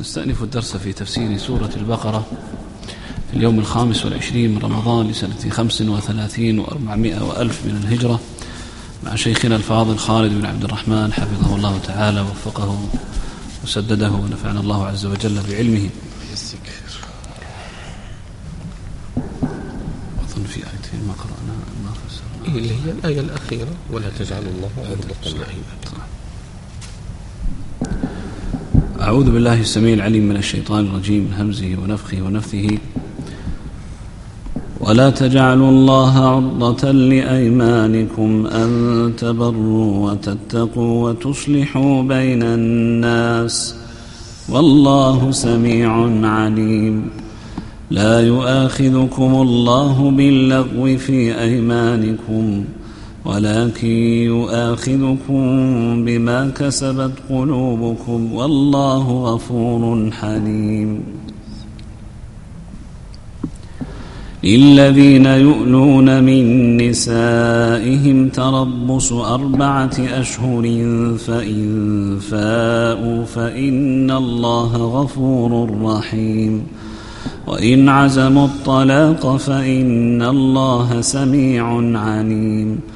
نستأنف الدرس في تفسير سورة البقرة في اليوم الخامس والعشرين من رمضان لسنة خمس وثلاثين وأربعمائة وألف من الهجرة مع شيخنا الفاضل خالد بن عبد الرحمن حفظه الله تعالى ووفقه وسدده ونفعنا الله عز وجل بعلمه. أظن في آيتين ما قرأنا ما فسرنا. اللي هي الآية الأخيرة ولا تجعل الله عرضة لأيمانكم أعوذ بالله السميع العليم من الشيطان الرجيم من همزه ونفخه ونفثه. ولا تجعلوا الله عرضة لأيمانكم أن تبروا وتتقوا وتصلحوا بين الناس. والله سميع عليم. لا يؤاخذكم الله باللغو في أيمانكم. ولكن يؤاخذكم بما كسبت قلوبكم والله غفور حليم. للذين يؤلون من نسائهم تربص أربعة أشهر فإن فاءوا فإن الله غفور رحيم. وإن عزموا الطلاق فإن الله سميع عليم.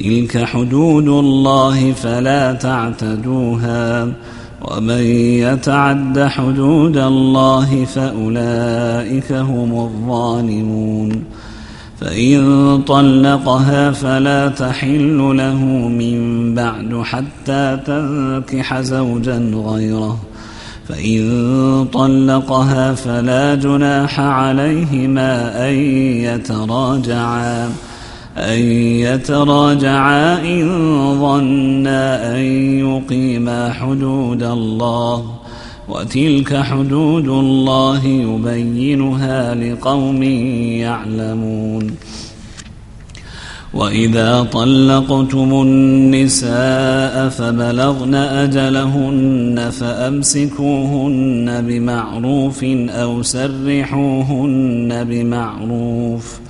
تلك حدود الله فلا تعتدوها ومن يتعد حدود الله فأولئك هم الظالمون فإن طلقها فلا تحل له من بعد حتى تنكح زوجا غيره فإن طلقها فلا جناح عليهما أن يتراجعا أن يتراجعا إن ظنا أن يقيما حدود الله وتلك حدود الله يبينها لقوم يعلمون. وإذا طلقتم النساء فبلغن أجلهن فأمسكوهن بمعروف أو سرحوهن بمعروف ۖ.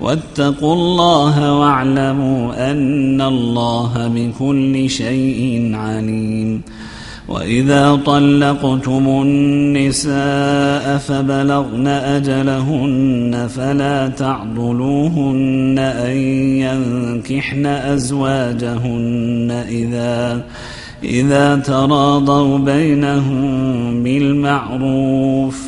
واتقوا الله واعلموا أن الله بكل شيء عليم. وإذا طلقتم النساء فبلغن أجلهن فلا تعضلوهن أن ينكحن أزواجهن إذا إذا تراضوا بينهم بالمعروف ۖ.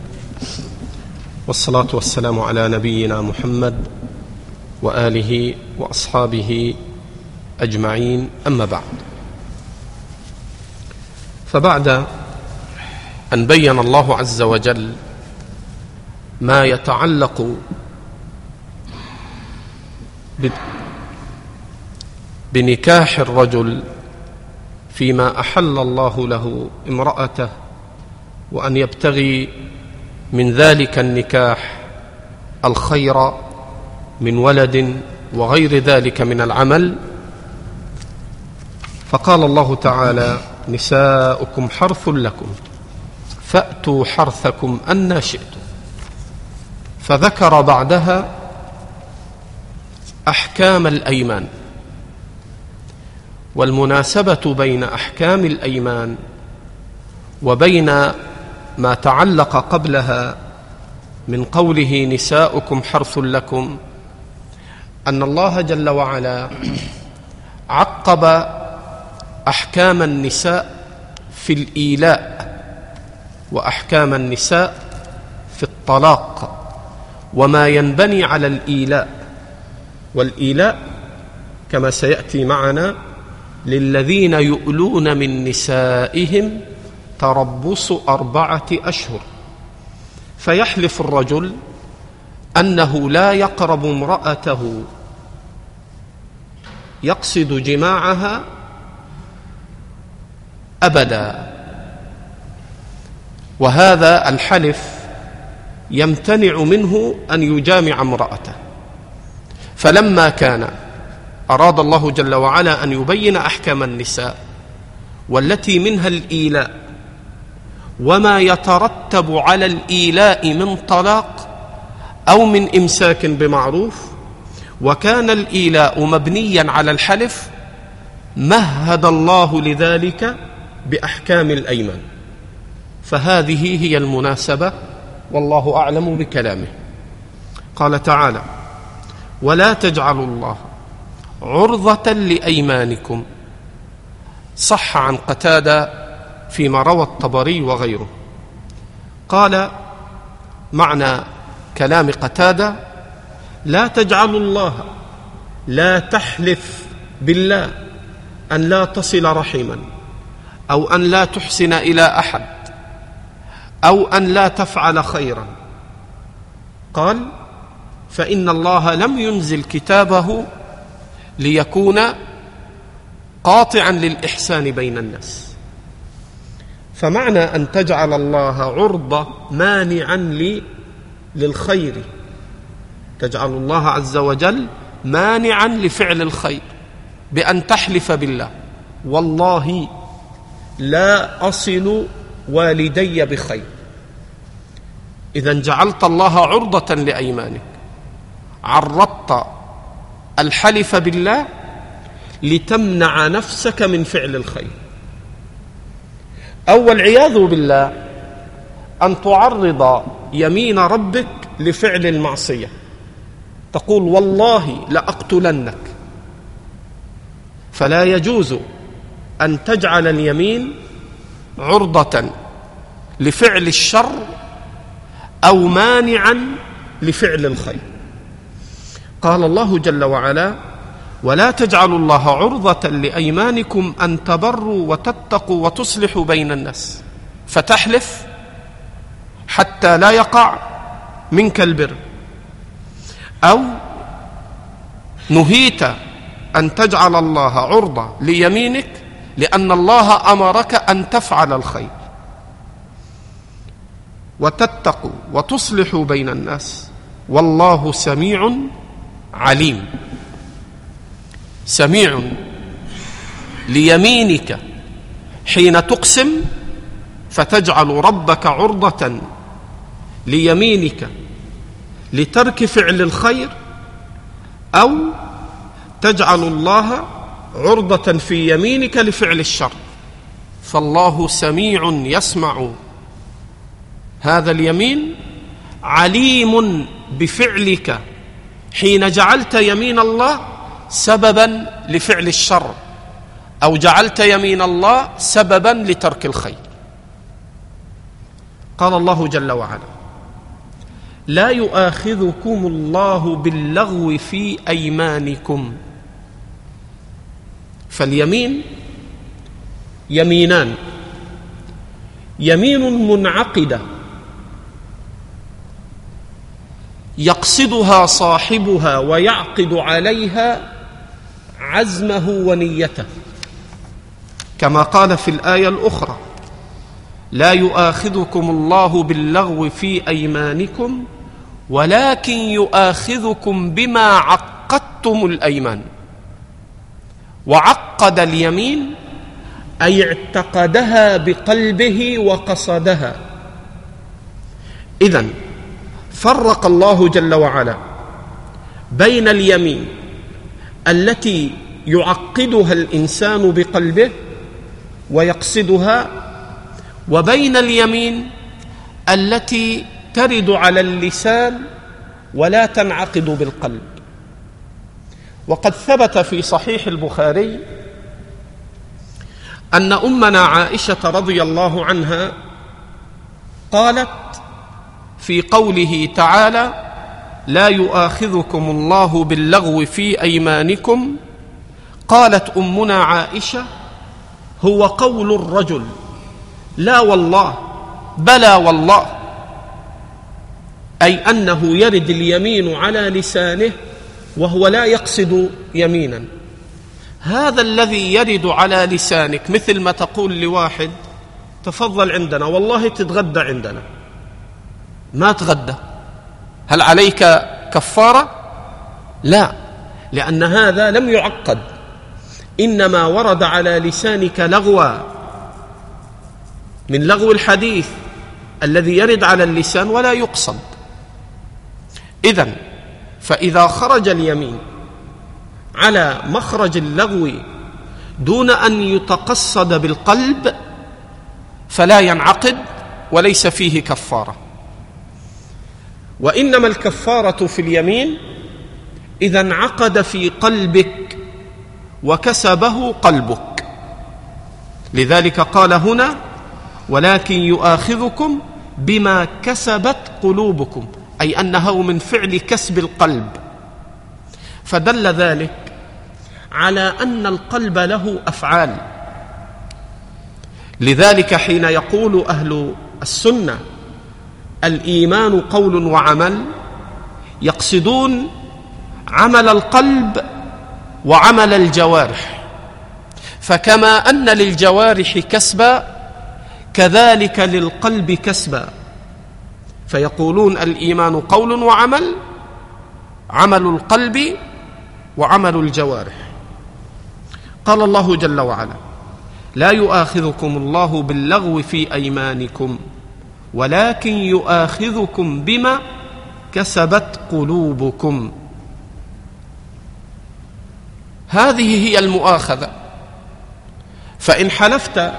والصلاة والسلام على نبينا محمد وآله وأصحابه أجمعين. أما بعد فبعد أن بين الله عز وجل ما يتعلق بنكاح الرجل فيما أحل الله له امرأته وأن يبتغي من ذلك النكاح الخير من ولد وغير ذلك من العمل. فقال الله تعالى نساؤكم حرث لكم فأتوا حرثكم أنا شئتم. فذكر بعدها أحكام الأيمان. والمناسبة بين أحكام الأيمان وبين ما تعلق قبلها من قوله نساؤكم حرث لكم أن الله جل وعلا عقب أحكام النساء في الإيلاء وأحكام النساء في الطلاق وما ينبني على الإيلاء والإيلاء كما سيأتي معنا للذين يؤلون من نسائهم تربص أربعة أشهر. فيحلف الرجل أنه لا يقرب امرأته. يقصد جماعها أبدا. وهذا الحلف يمتنع منه أن يجامع امرأته. فلما كان أراد الله جل وعلا أن يبين أحكام النساء والتي منها الإيلاء. وما يترتب على الإيلاء من طلاق أو من إمساك بمعروف وكان الإيلاء مبنيا على الحلف مهد الله لذلك بأحكام الأيمان. فهذه هي المناسبة والله أعلم بكلامه. قال تعالى ولا تجعلوا الله عرضة لأيمانكم. صح عن قتادة فيما روى الطبري وغيره. قال معنى كلام قتادة لا تجعلوا الله لا تحلف بالله أن لا تصل رحما أو أن لا تحسن إلى أحد أو أن لا تفعل خيرا. قال فإن الله لم ينزل كتابه ليكون قاطعا للإحسان بين الناس. فمعنى أن تجعل الله عرضة مانعا لي للخير. تجعل الله عز وجل مانعا لفعل الخير بأن تحلف بالله. والله لا أصل والدي بخير. اذا جعلت الله عرضة لأيمانك. عرضت الحلف بالله لتمنع نفسك من فعل الخير. أو والعياذ بالله أن تعرض يمين ربك لفعل المعصية. تقول والله لأقتلنك. فلا يجوز أن تجعل اليمين عرضة لفعل الشر أو مانعا لفعل الخير. قال الله جل وعلا ولا تجعلوا الله عرضة لأيمانكم أن تبروا وتتقوا وتصلحوا بين الناس. فتحلف حتى لا يقع منك البر. أو نهيت أن تجعل الله عرضة ليمينك لأن الله أمرك أن تفعل الخير. وتتقوا وتصلحوا بين الناس. والله سميع عليم. سميع ليمينك. حين تقسم فتجعل ربك عرضة ليمينك لترك فعل الخير أو تجعل الله عرضة في يمينك لفعل الشر. فالله سميع يسمع. هذا اليمين عليم بفعلك. حين جعلت يمين الله سببا لفعل الشر أو جعلت يمين الله سببا لترك الخير. قال الله جل وعلا لا يؤاخذكم الله باللغو في أيمانكم. فاليمين يمينان. يمين منعقدة. يقصدها صاحبها ويعقد عليها عزمه ونيته. كما قال في الآية الأخرى لا يؤاخذكم الله باللغو في أيمانكم ولكن يؤاخذكم بما عقدتم الأيمان. وعقد اليمين أي اعتقدها بقلبه وقصدها. إذن فرق الله جل وعلا بين اليمين التي يعقدها الإنسان بقلبه ويقصدها وبين اليمين التي ترد على اللسان ولا تنعقد بالقلب. وقد ثبت في صحيح البخاري أن أمنا عائشة رضي الله عنها قالت في قوله تعالى لا يؤاخذكم الله باللغو في أيمانكم. قالت أمنا عائشة هو قول الرجل لا والله بلى والله. أي أنه يرد اليمين على لسانه وهو لا يقصد يمينا. هذا الذي يرد على لسانك مثل ما تقول لواحد تفضل عندنا والله تتغدى عندنا. ما تغدى؟ هل عليك كفارة؟ لا. لأن هذا لم يعقد. إنما ورد على لسانك لغوا من لغو الحديث الذي يرد على اللسان ولا يقصد. اذا فإذا خرج اليمين على مخرج اللغو دون أن يتقصد بالقلب فلا ينعقد وليس فيه كفارة. وإنما الكفارة في اليمين إذا انعقد في قلبك وكسبه قلبك. لذلك قال هنا ولكن يؤاخذكم بما كسبت قلوبكم. أي أنه من فعل كسب القلب. فدل ذلك على أن القلب له أفعال. لذلك حين يقول أهل السنة الإيمان قول وعمل يقصدون عمل القلب وعمل الجوارح. فكما أن للجوارح كسبا كذلك للقلب كسبا. فيقولون الإيمان قول وعمل عمل القلب وعمل الجوارح. قال الله جل وعلا لا يؤاخذكم الله باللغو في أيمانكم. ولكن يؤاخذكم بما كسبت قلوبكم. هذه هي المؤاخذة. فإن حلفت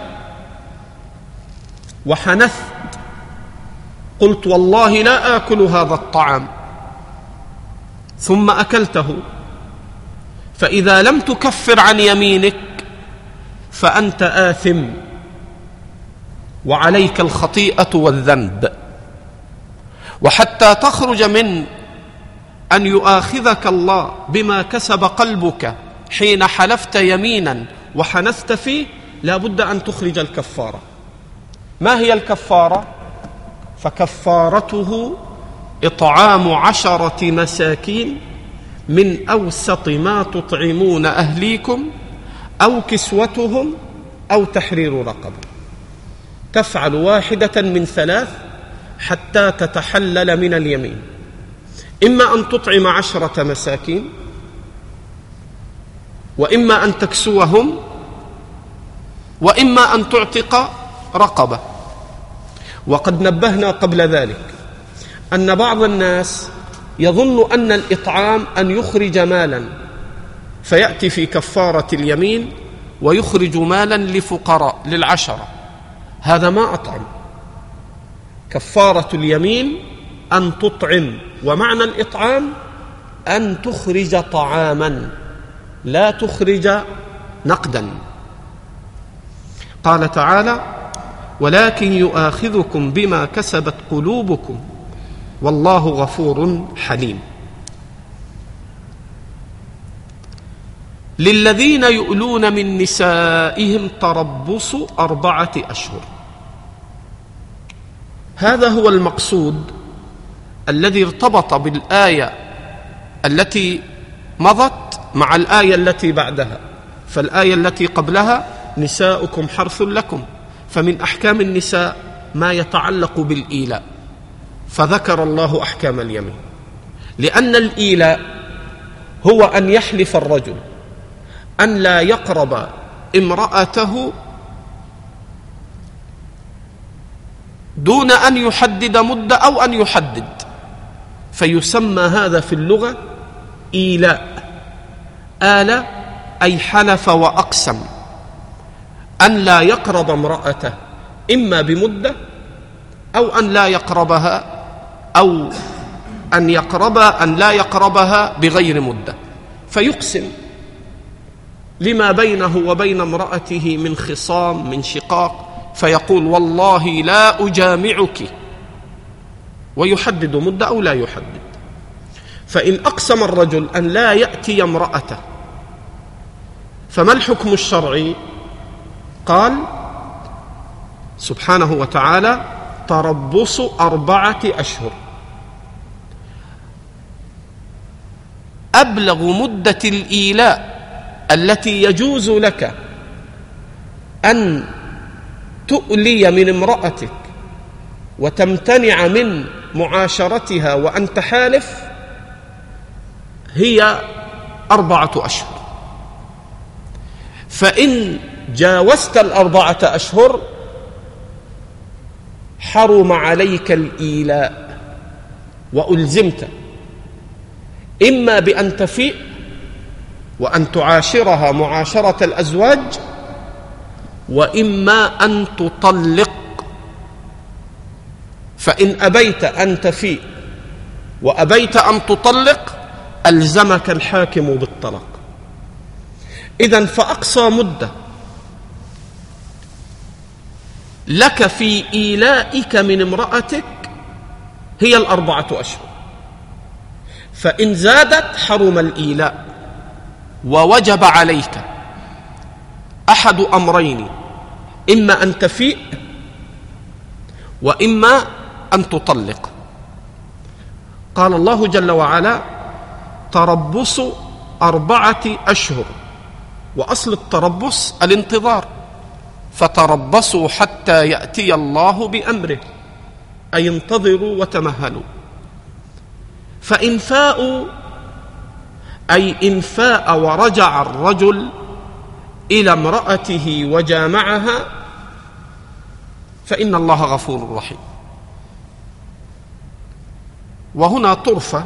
وحنثت قلت والله لا آكل هذا الطعام. ثم أكلته. فإذا لم تكفر عن يمينك فأنت آثم. وعليك الخطيئة والذنب. وحتى تخرج من أن يؤاخذك الله بما كسب قلبك حين حلفت يمينا وحنثت فيه لا بد أن تخرج الكفارة. ما هي الكفارة؟ فكفارته إطعام عشرة مساكين من أوسط ما تطعمون أهليكم أو كسوتهم أو تحرير رقبة. تفعل واحدة من ثلاث حتى تتحلل من اليمين. إما أن تطعم عشرة مساكين وإما أن تكسوهم وإما أن تعتق رقبة. وقد نبهنا قبل ذلك أن بعض الناس يظن أن الإطعام أن يخرج مالا فيأتي في كفارة اليمين ويخرج مالا لفقراء للعشرة. هذا ما أطعم. كفارة اليمين أن تطعم ومعنى الإطعام أن تخرج طعاما لا تخرج نقدا. قال تعالى ولكن يؤاخذكم بما كسبت قلوبكم والله غفور حليم. للذين يؤلون من نسائهم تربص أربعة أشهر. هذا هو المقصود الذي ارتبط بالآية التي مضت مع الآية التي بعدها. فالآية التي قبلها نساؤكم حرث لكم فمن أحكام النساء ما يتعلق بالإيلاء. فذكر الله أحكام اليمين. لأن الإيلاء هو أن يحلف الرجل. أن لا يقرب امرأته دون أن يحدد مده أو أن يحدد. فيسمى هذا في اللغة إيلاء آل أي حلف وأقسم. أن لا يقرب امرأته إما بمدة أو أن لا يقربها أو أن يقرب أن لا يقربها بغير مدة. فيقسم لما بينه وبين امرأته من خصام من شقاق فيقول والله لا أجامعك. ويحدد مده أو لا يحدد. فإن أقسم الرجل أن لا يأتي امرأته فما الحكم الشرعي؟ قال سبحانه وتعالى تربص أربعة أشهر. أبلغ مدة الإيلاء. التي يجوز لك أن تؤلي من امرأتك وتمتنع من معاشرتها وانت حالف هي أربعة أشهر. فإن جاوزت الأربعة أشهر حرم عليك الإيلاء وألزمت إما بأن تفيء وأن تعاشرها معاشرة الأزواج وإما أن تطلق فإن أبيت ان تفيء وأبيت أن تطلق ألزمك الحاكم بالطلاق. إذا فأقصى مدة لك في إيلائك من امرأتك هي الأربعة أشهر. فإن زادت حرم الإيلاء. ووجب عليك أحد أمرين إما أن تفيء وإما أن تطلق. قال الله جل وعلا تربص أربعة أشهر وأصل التربص الانتظار فتربصوا حتى يأتي الله بأمره أي انتظروا وتمهلوا. فإن فاءوا أي ان فاء ورجع الرجل إلى امرأته وجامعها فإن الله غفور رحيم. وهنا طرفة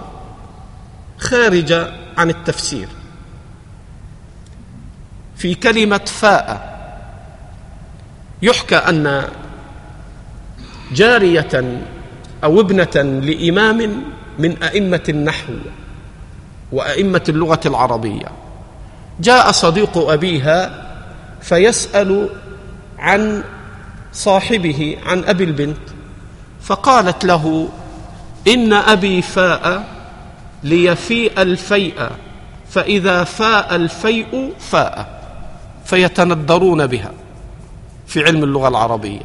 خارجه عن التفسير. في كلمة فاء يحكى أن جارية أو ابنة لإمام من أئمة النحو وأئمة اللغة العربية. جاء صديق أبيها فيسأل عن صاحبه عن أبي البنت فقالت له إن أبي فاء ليفيء الفيء فإذا فاء الفيء فاء فيتندرون بها في علم اللغة العربية.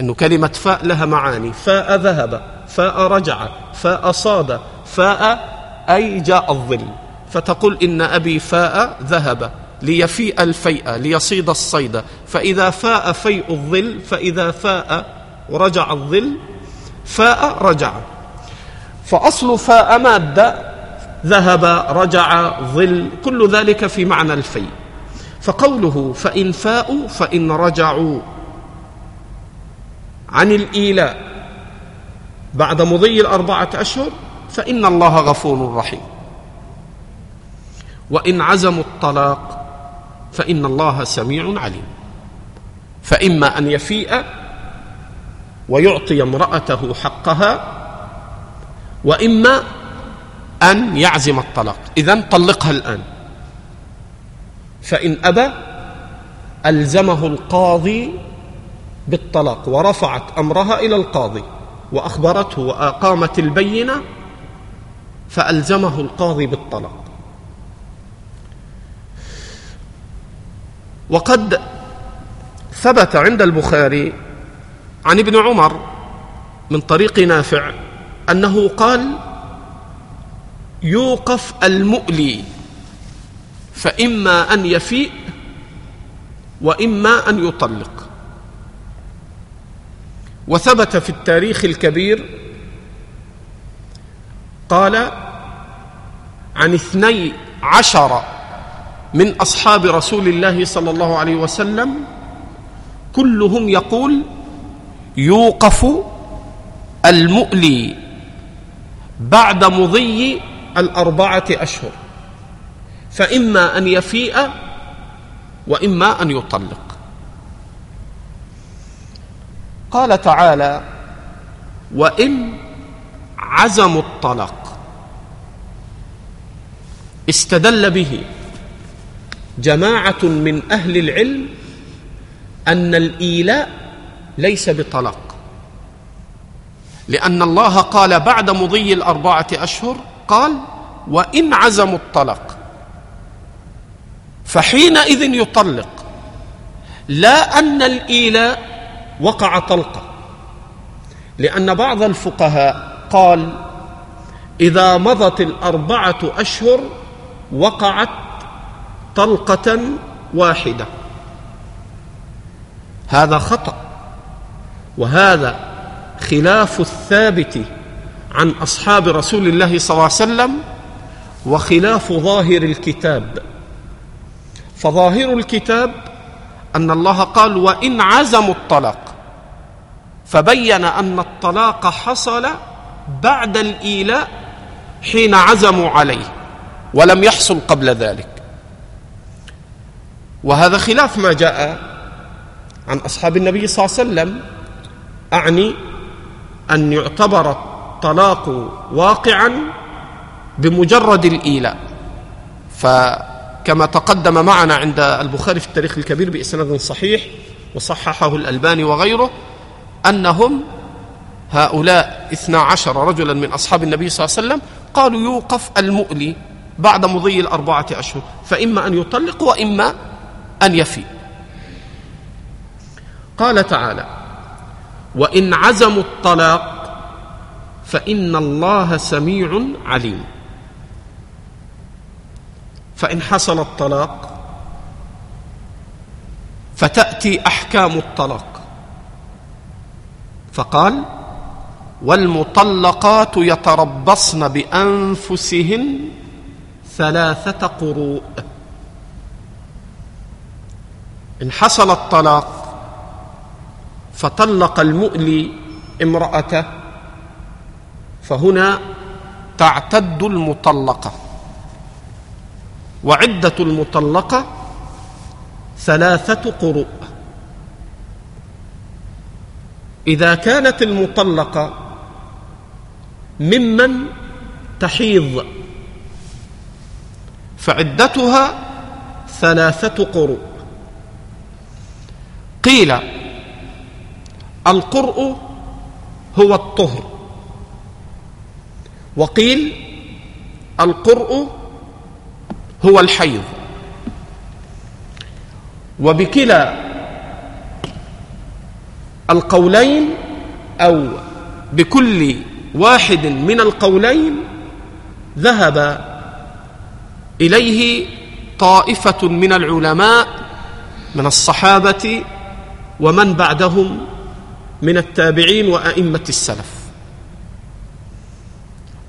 إنه كلمة فاء لها معاني. فاء ذهب فاء رجع فاء صاد فاء أي جاء الظل. فتقول إن أبي فاء ذهب ليفيء الفيء ليصيد الصيد. فإذا فاء فيء الظل فإذا فاء ورجع الظل فاء رجع. فأصل فاء مادة ذهب رجع ظل كل ذلك في معنى الفيء. فقوله فإن فاءوا فإن رجعوا. عن الإيلاء. بعد مضي الأربعة أشهر فإن الله غفور رحيم. وإن عزموا الطلاق فإن الله سميع عليم. فإما أن يفيء ويعطي امرأته حقها وإما أن يعزم الطلاق. إذن طلقها الآن. فإن أبى ألزمه القاضي بالطلاق ورفعت أمرها إلى القاضي وأخبرته وأقامت البينة فألزمه القاضي بالطلاق وقد ثبت عند البخاري عن ابن عمر من طريق نافع أنه قال يوقف المؤلي فإما أن يفيء وإما أن يطلق. وثبت في التاريخ الكبير قال عن اثني عشر من أصحاب رسول الله صلى الله عليه وسلم كلهم يقول يوقف المؤلي بعد مضي الأربعة أشهر فإما أن يفيء وإما أن يطلق. قال تعالى وإن عزموا الطلاق. استدل به جماعة من أهل العلم أن الإيلاء ليس بطلاق. لأن الله قال بعد مضي الأربعة أشهر قال وإن عزموا الطلاق فحينئذ يطلق. لا أن الإيلاء وقع طلقه لأن بعض الفقهاء قال إذا مضت الأربعة أشهر وقعت طلقة واحدة. هذا خطأ وهذا خلاف الثابت عن أصحاب رسول الله صلى الله عليه وسلم وخلاف ظاهر الكتاب. فظاهر الكتاب أن الله قال وإن عزموا الطلاق فبين أن الطلاق حصل بعد الإيلاء حين عزموا عليه ولم يحصل قبل ذلك. وهذا خلاف ما جاء عن أصحاب النبي صلى الله عليه وسلم أعني أن يعتبر الطلاق واقعا بمجرد الإيلاء. فكما تقدم معنا عند البخاري في التاريخ الكبير بإسناد صحيح وصححه الألباني وغيره أنهم هؤلاء اثنا عشر رجلا من أصحاب النبي صلى الله عليه وسلم قالوا يوقف المؤلي بعد مضي الأربعة أشهر فإما أن يطلق وإما أن يفي. قال تعالى وإن عزموا الطلاق فإن الله سميع عليم. فإن حصل الطلاق فتأتي أحكام الطلاق. فقال والمطلقات يتربصن بأنفسهن ثلاثة قروء. إن حصل الطلاق فطلق المؤلي امرأته فهنا تعتد المطلقة. وعدة المطلقة ثلاثة قروء. إذا كانت المطلقة ممن تحيض. فعدتها ثلاثة قروء. قيل القرء هو الطهر. وقيل القرء هو الحيض. وبكلا القولين أو بكل واحد من القولين ذهب إليه طائفة من العلماء من الصحابة ومن بعدهم من التابعين وأئمة السلف.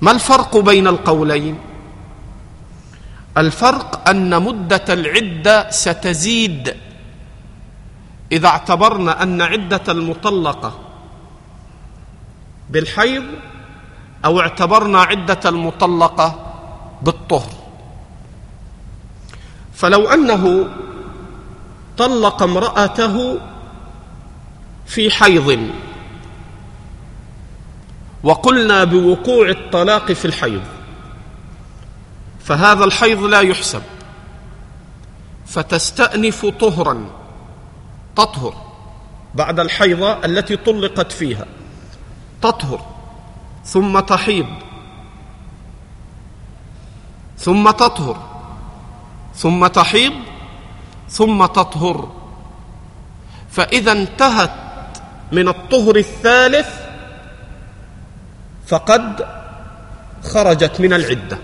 ما الفرق بين القولين؟ الفرق أن مدة العدة ستزيد إذا اعتبرنا أن عدة المطلقة بالحيض أو اعتبرنا عدة المطلقة بالطهر. فلو أنه طلق امرأته في حيض وقلنا بوقوع الطلاق في الحيض فهذا الحيض لا يحسب فتستأنف طهرا تطهر بعد الحيضة التي طلقت فيها تطهر. ثم تحيض. ثم تطهر. ثم تحيض. ثم تطهر. فإذا انتهت من الطهر الثالث فقد خرجت من العدة.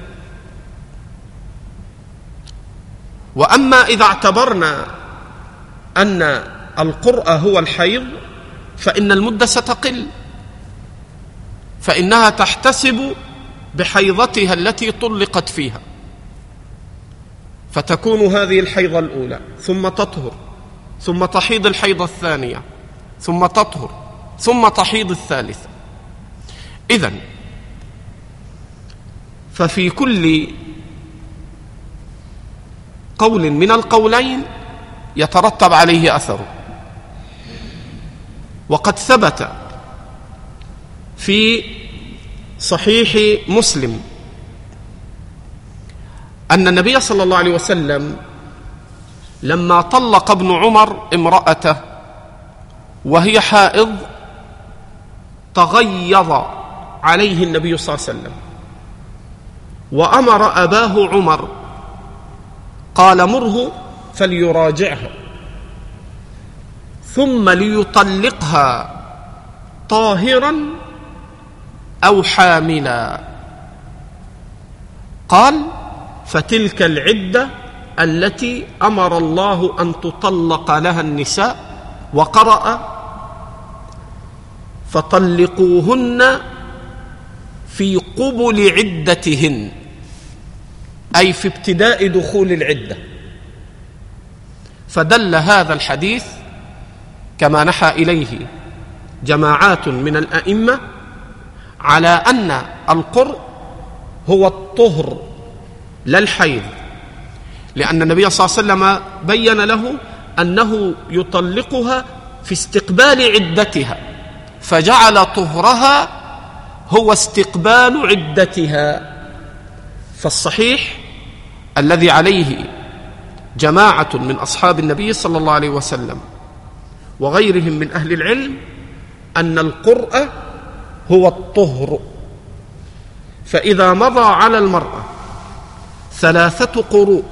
وأما إذا اعتبرنا أن القرأ هو الحيض فإن المدة ستقل. فإنها تحتسب بحيضتها التي طلقت فيها. فتكون هذه الحيضة الأولى ثم تطهر ثم تحيض الحيضة الثانية ثم تطهر ثم تحيض الثالثة. إذا ففي كل قول من القولين يترتب عليه أثره وقد ثبت في صحيح مسلم أن النبي صلى الله عليه وسلم لما طلق ابن عمر امرأته وهي حائض تغيظ عليه النبي صلى الله عليه وسلم وأمر أباه عمر قال مره فليراجعها ثم ليطلقها طاهرا أو حاملا قال فتلك العدة التي أمر الله أن تطلق لها النساء وقرأ فطلقوهن في قبل عدتهن أي في ابتداء دخول العدة. فدل هذا الحديث كما نحى إليه جماعات من الأئمة على أن القر هو الطهر لا الحيض. لأن النبي صلى الله عليه وسلم بين له أنه يطلقها في استقبال عدتها فجعل طهرها هو استقبال عدتها. فالصحيح الذي عليه جماعة من أصحاب النبي صلى الله عليه وسلم وغيرهم من أهل العلم أن القرء هو الطهر. فإذا مضى على المرأة ثلاثة قروء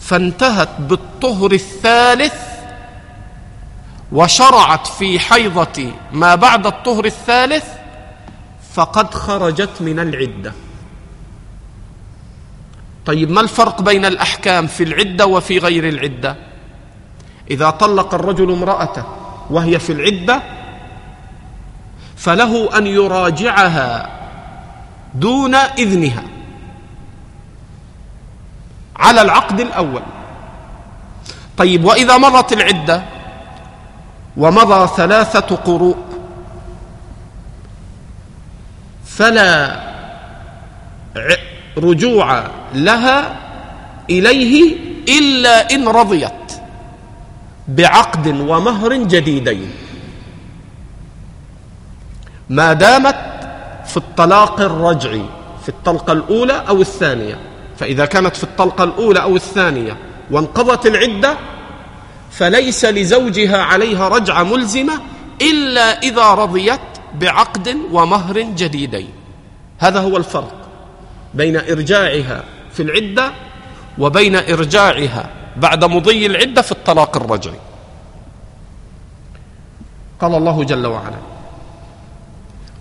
فانتهت بالطهر الثالث وشرعت في حيضة ما بعد الطهر الثالث فقد خرجت من العدة. طيب ما الفرق بين الأحكام في العدة وفي غير العدة؟ إذا طلق الرجل امرأته وهي في العدة فله أن يراجعها دون إذنها. على العقد الأول. طيب وإذا مرت العدة ومضى ثلاثة قروء فلا رجوع لها إليه إلا إن رضيت بعقد ومهر جديدين. ما دامت في الطلاق الرجعي في الطلقة الأولى أو الثانية. فإذا كانت في الطلقة الأولى أو الثانية وانقضت العدة فليس لزوجها عليها رجعة ملزمة إلا إذا رضيت بعقد ومهر جديدين. هذا هو الفرق بين إرجاعها في العدة وبين إرجاعها بعد مضي العدة في الطلاق الرجعي. قال الله جل وعلا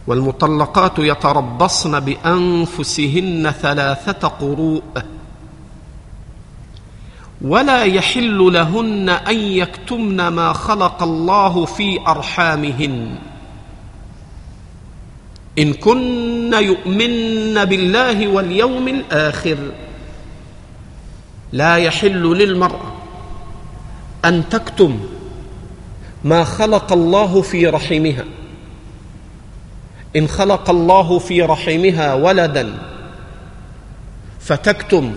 والمطلقات يتربصن بأنفسهن ثلاثة قروء. ولا يحل لهن أن يكتمن ما خلق الله في أرحامهن. إن كن يؤمن بالله واليوم الآخر لا يحل للمراه أن تكتم ما خلق الله في رحمها. إن خلق الله في رحمها ولدا فتكتم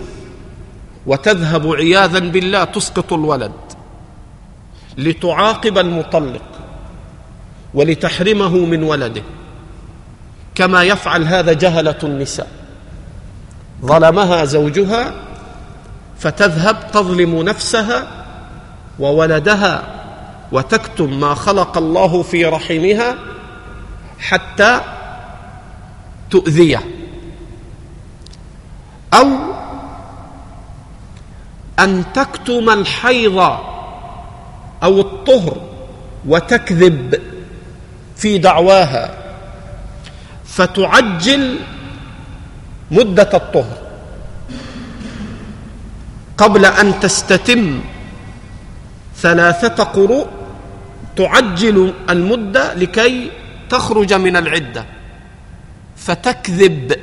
وتذهب عياذا بالله تسقط الولد لتعاقب المطلق ولتحرمه من ولده. كما يفعل هذا جهلة النساء. ظلمها زوجها فتذهب تظلم نفسها وولدها وتكتم ما خلق الله في رحمها حتى تؤذيه. أو أن تكتم الحيض أو الطهر وتكذب في دعواها فتعجل مدة الطهر قبل أن تستتم ثلاثة قروء تعجل المدة لكي تخرج من العدة. فتكذب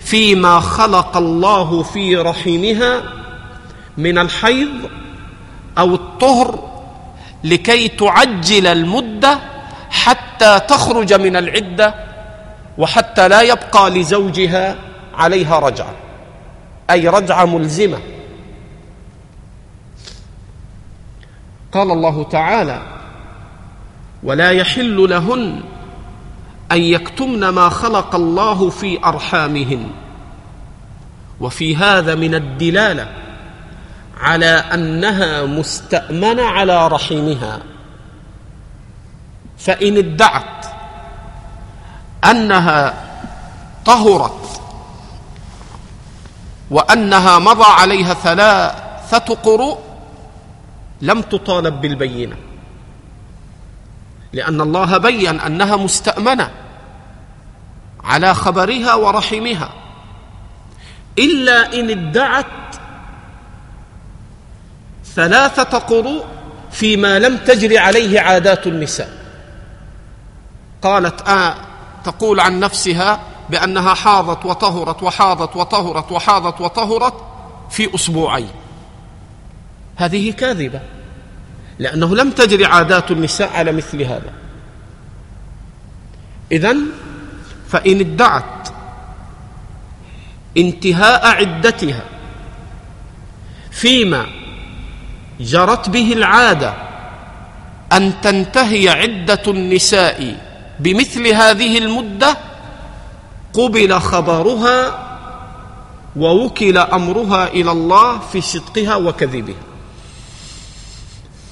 فيما خلق الله في رحمها من الحيض أو الطهر لكي تعجل المدة حتى تخرج من العدة وحتى لا يبقى لزوجها عليها رجعة. أي رجعة ملزمة. قال الله تعالى ولا يحل لهن أن يكتمن ما خلق الله في أرحامهن. وفي هذا من الدلالة على أنها مستأمنة على رحمها. فإن ادعت أنها طهرت وأنها مضى عليها ثلاثة قروء لم تطالب بالبينة. لأن الله بين أنها مستأمنة على خبرها ورحمها. إلا إن ادعت ثلاثة قروء فيما لم تجر عليه عادات النساء. قالت آه تقول عن نفسها بأنها حاضت وطهرت وحاضت وطهرت وحاضت وطهرت في أسبوعين. هذه كاذبة. لأنه لم تجري عادات النساء على مثل هذا. إذن فإن ادعت انتهاء عدتها فيما جرت به العادة أن تنتهي عدة النساء بمثل هذه المدة قبل خبرها ووكل أمرها إلى الله في صدقها وكذبها.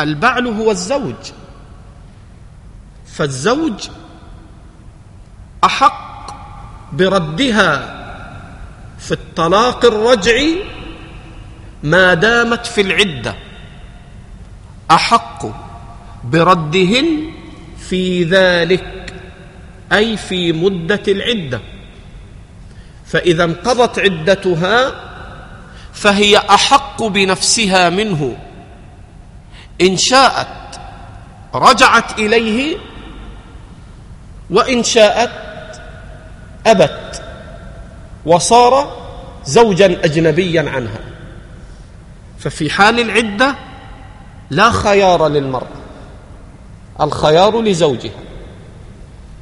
البعل هو الزوج. فالزوج أحق بردها في الطلاق الرجعي ما دامت في العدة. أحق بردهن في ذلك أي في مدة العدة. فإذا انقضت عدتها فهي أحق بنفسها منه. إن شاءت رجعت إليه وإن شاءت أبت وصار زوجا اجنبيا عنها. ففي حال العدة لا خيار للمرأة الخيار لزوجها.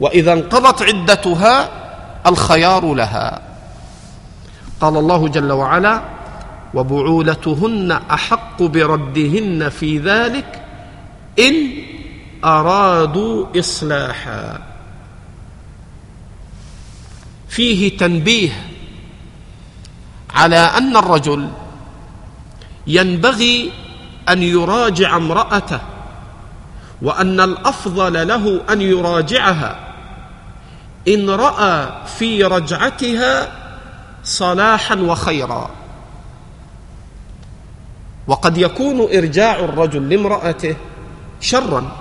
وإذا انقضت عدتها الخيار لها. قال الله جل وعلا وبعولتهن أحق بردهن في ذلك إن أرادوا إصلاحا. فيه تنبيه على أن الرجل ينبغي أن يراجع امرأته وأن الأفضل له أن يراجعها. إن رأى في رجعتها صلاحا وخيرا. وقد يكون إرجاع الرجل لامرأته شرا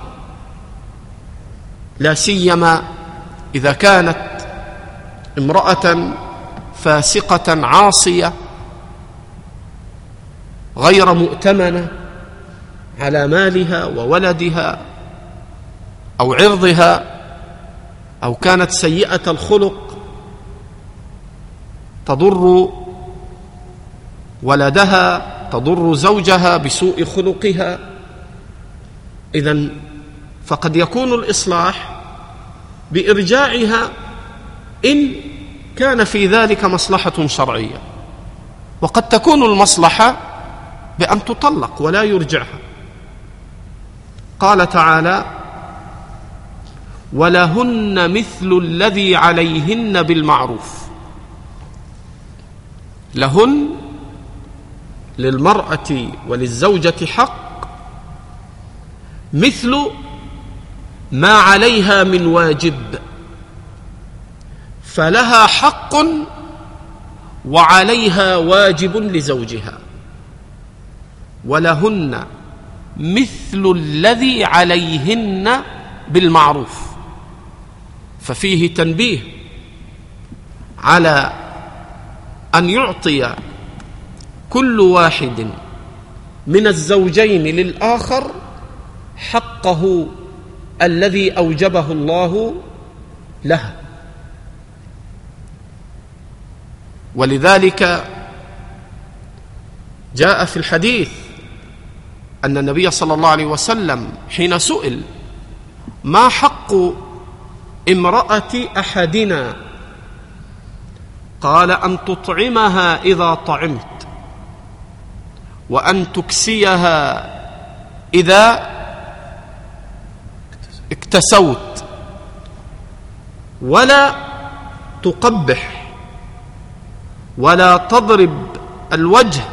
لا سيما إذا كانت امرأة فاسقة عاصية غير مؤتمنة على مالها وولدها أو عرضها أو كانت سيئة الخلق تضر ولدها تضر زوجها بسوء خلقها. اذا فقد يكون الإصلاح بإرجاعها إن كان في ذلك مصلحة شرعية. وقد تكون المصلحة بأن تطلق ولا يرجعها. قال تعالى ولهن مثل الذي عليهن بالمعروف. لهن للمرأة وللزوجة حق مثل ما عليها من واجب فلها حق وعليها واجب لزوجها ولهن مثل الذي عليهن بالمعروف ففيه تنبيه على أن يعطي كل واحد من الزوجين للآخر حقه الذي أوجبه الله له. ولذلك جاء في الحديث أن النبي صلى الله عليه وسلم حين سئل ما حق امرأة أحدنا؟ قال أن تطعمها إذا طعمت. وأن تكسيها إذا اكتسوت. ولا تقبح. ولا تضرب الوجه.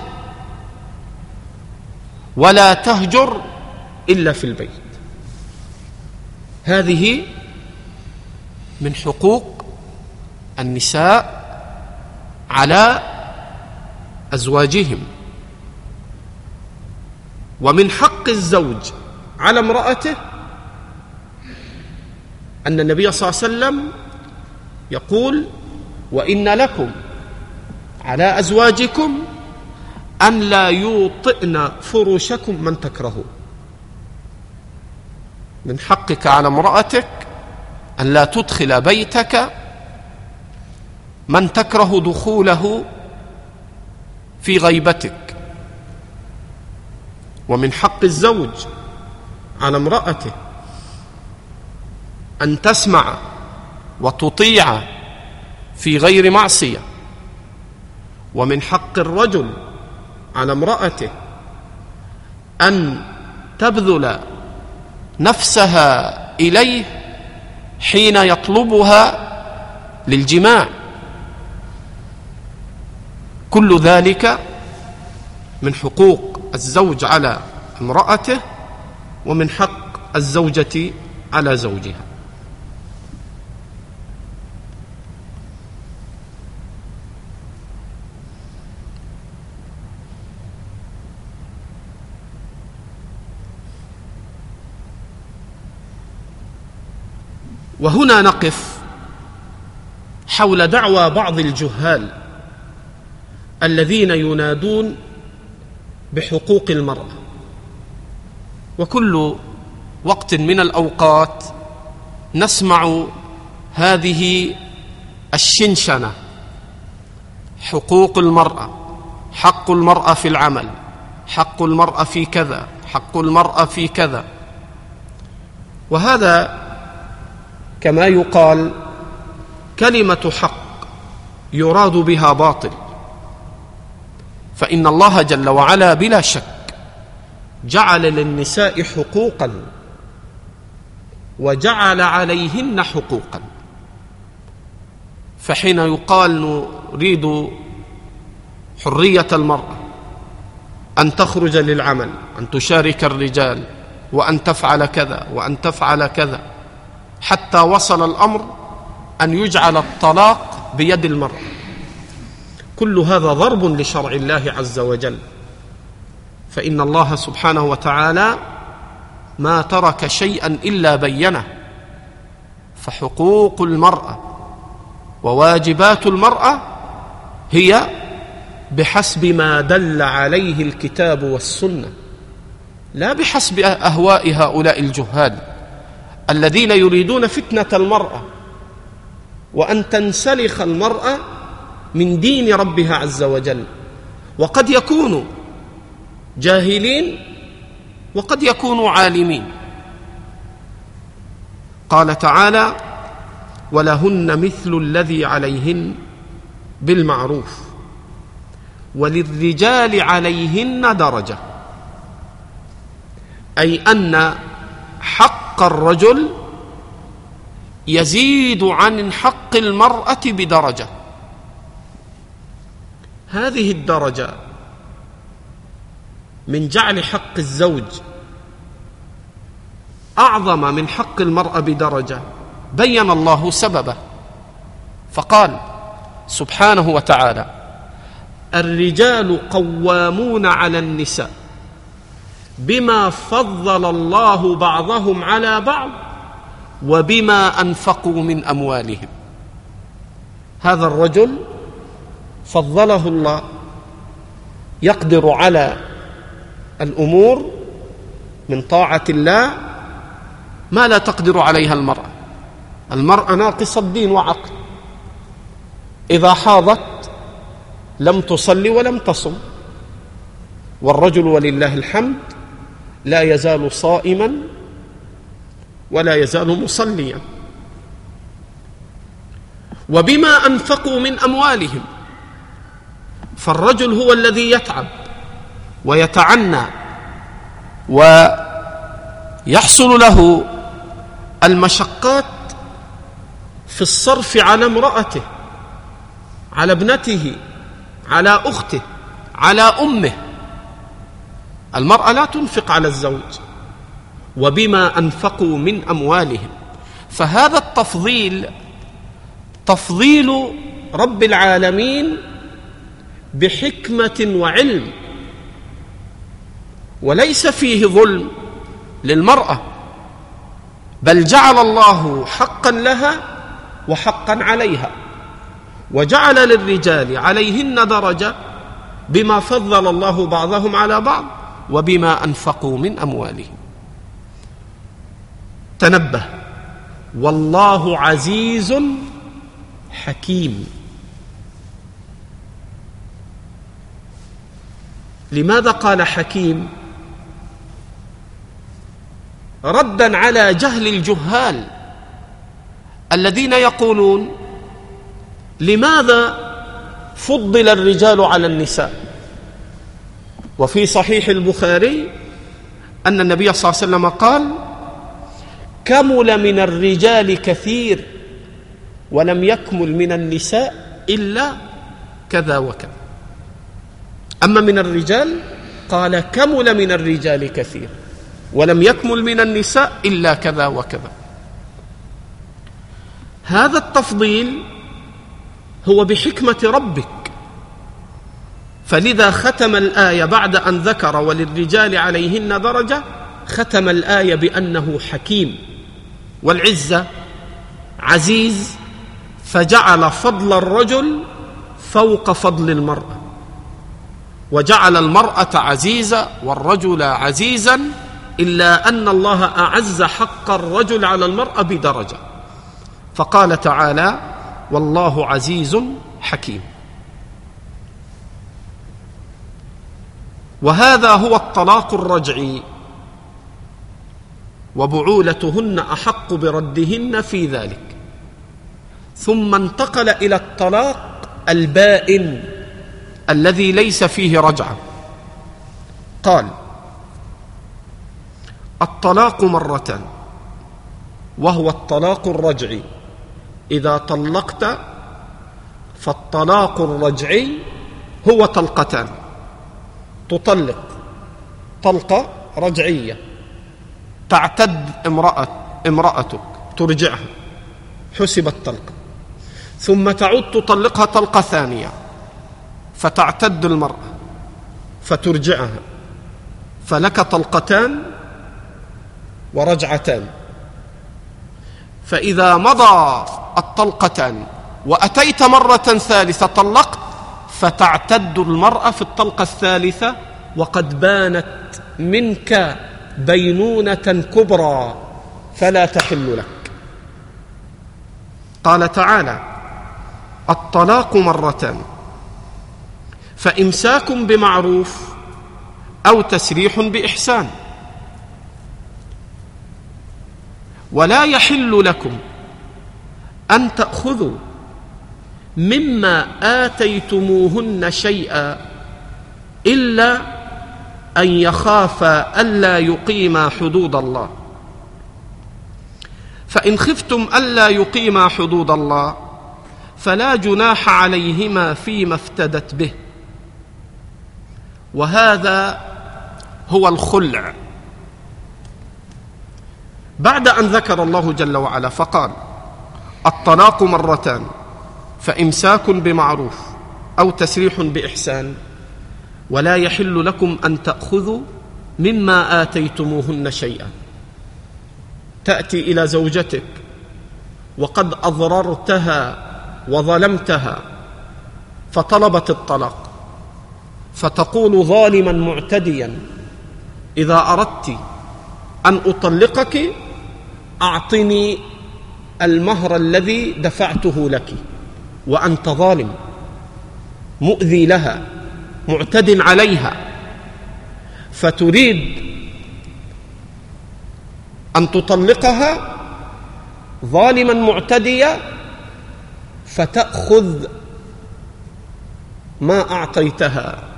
ولا تهجر إلا في البيت. هذه من حقوق النساء على أزواجهم. ومن حق الزوج على امرأته أن النبي صلى الله عليه وسلم يقول وإن لكم على أزواجكم أن لا يوطئن فرشكم من تكرهون من حقك على امرأتك أن لا تدخل بيتك من تكره دخوله في غيبتك. ومن حق الزوج على امرأته أن تسمع وتطيع في غير معصية. ومن حق الرجل على امرأته أن تبذل نفسها إليه حين يطلبها للجماع. كل ذلك من حقوق الزوج على امرأته ومن حق الزوجة على زوجها. وهنا نقف حول دعوى بعض الجهال الذين ينادون بحقوق المرأة. وكل وقت من الأوقات نسمع هذه الشنشنة. حقوق المرأة. حق المرأة في العمل. حق المرأة في كذا. حق المرأة في كذا. وهذا كما يقال كلمة حق يراد بها باطل. فإن الله جل وعلا بلا شك جعل للنساء حقوقا وجعل عليهن حقوقا. فحين يقال نريد حرية المرأة أن تخرج للعمل أن تشارك الرجال وأن تفعل كذا وأن تفعل كذا حتى وصل الأمر أن يجعل الطلاق بيد المرأة. كل هذا ضرب لشرع الله عز وجل. فإن الله سبحانه وتعالى ما ترك شيئا إلا بينه فحقوق المرأة وواجبات المرأة هي بحسب ما دل عليه الكتاب والسنة لا بحسب أهواء هؤلاء الجهال الذين يريدون فتنة المرأة وأن تنسلخ المرأة من دين ربها عز وجل. وقد يكونوا جاهلين وقد يكونوا عالمين. قال تعالى ولهن مثل الذي عليهن بالمعروف وللرجال عليهن درجة. أي أن حق الرجل يزيد عن حق المرأة بدرجة. هذه الدرجة من جعل حق الزوج أعظم من حق المرأة بدرجة. بين الله سببه. فقال سبحانه وتعالى الرجال قوامون على النساء بما فضل الله بعضهم على بعض وبما أنفقوا من أموالهم. هذا الرجل فضله الله يقدر على الأمور من طاعة الله ما لا تقدر عليها المرأة. المرأة ناقصة الدين وعقل. إذا حاضت لم تصلي ولم تصم. والرجل ولله الحمد لا يزال صائما ولا يزال مصليا. وبما أنفقوا من أموالهم فالرجل هو الذي يتعب ويتعنى ويحصل له المشقات في الصرف على امرأته على ابنته على أخته على أمه. المرأة لا تنفق على الزوج وبما أنفقوا من أموالهم. فهذا التفضيل تفضيل رب العالمين بحكمة وعلم. وليس فيه ظلم للمرأة بل جعل الله حقا لها وحقا عليها وجعل للرجال عليهن درجة بما فضل الله بعضهم على بعض وبما أنفقوا من أموالهم. تنبه والله عزيز حكيم. لماذا قال حكيم ردا على جهل الجهال الذين يقولون لماذا فضل الرجال على النساء وفي صحيح البخاري أن النبي صلى الله عليه وسلم قال كمل من الرجال كثير ولم يكمل من النساء إلا كذا وكذا أما من الرجال؟ قال كمل من الرجال كثير ولم يكمل من النساء إلا كذا وكذا. هذا التفضيل هو بحكمة ربك. فلذا ختم الآية بعد أن ذكر وللرجال عليهن درجة ختم الآية بأنه حكيم والعزة عزيز فجعل فضل الرجل فوق فضل المرأة. وجعل المرأة عزيزة والرجل عزيزا إلا أن الله أعز حق الرجل على المرأة بدرجة. فقال تعالى والله عزيز حكيم. وهذا هو الطلاق الرجعي. وبعولتهن أحق بردهن في ذلك. ثم انتقل إلى الطلاق البائن. الذي ليس فيه رجعه قال الطلاق مرتان وهو الطلاق الرجعي. إذا طلقت فالطلاق الرجعي هو طلقتان. تطلق طلقة رجعية. تعتد امراه امرأتك ترجعها. حسبت طلقة. ثم تعود تطلقها طلقة ثانية. فتعتد المرأة. فترجعها. فلك طلقتان ورجعتان. فإذا مضى الطلقتان وأتيت مرة ثالثة طلقت فتعتد المرأة في الطلقة الثالثة وقد بانت منك بينونة كبرى فلا تحل لك. قال تعالى الطلاق مرتان. فإمساك بمعروف أو تسريح بإحسان. ولا يحل لكم أن تأخذوا مما آتيتموهن شيئا إلا أن يخافا ألا يقيما حدود الله. فإن خفتم ألا يقيما حدود الله فلا جناح عليهما فيما افتدت به. وهذا هو الخلع. بعد أن ذكر الله جل وعلا فقال الطلاق مرتان فإمساك بمعروف أو تسريح بإحسان ولا يحل لكم أن تأخذوا مما آتيتموهن شيئا. تأتي إلى زوجتك وقد أضررتها وظلمتها فطلبت الطلاق. فتقول ظالما معتديا إذا أردت أن أطلقك أعطني المهر الذي دفعته لك وأنت ظالم مؤذي لها معتد عليها. فتريد أن تطلقها ظالما معتديا فتأخذ ما أعطيتها.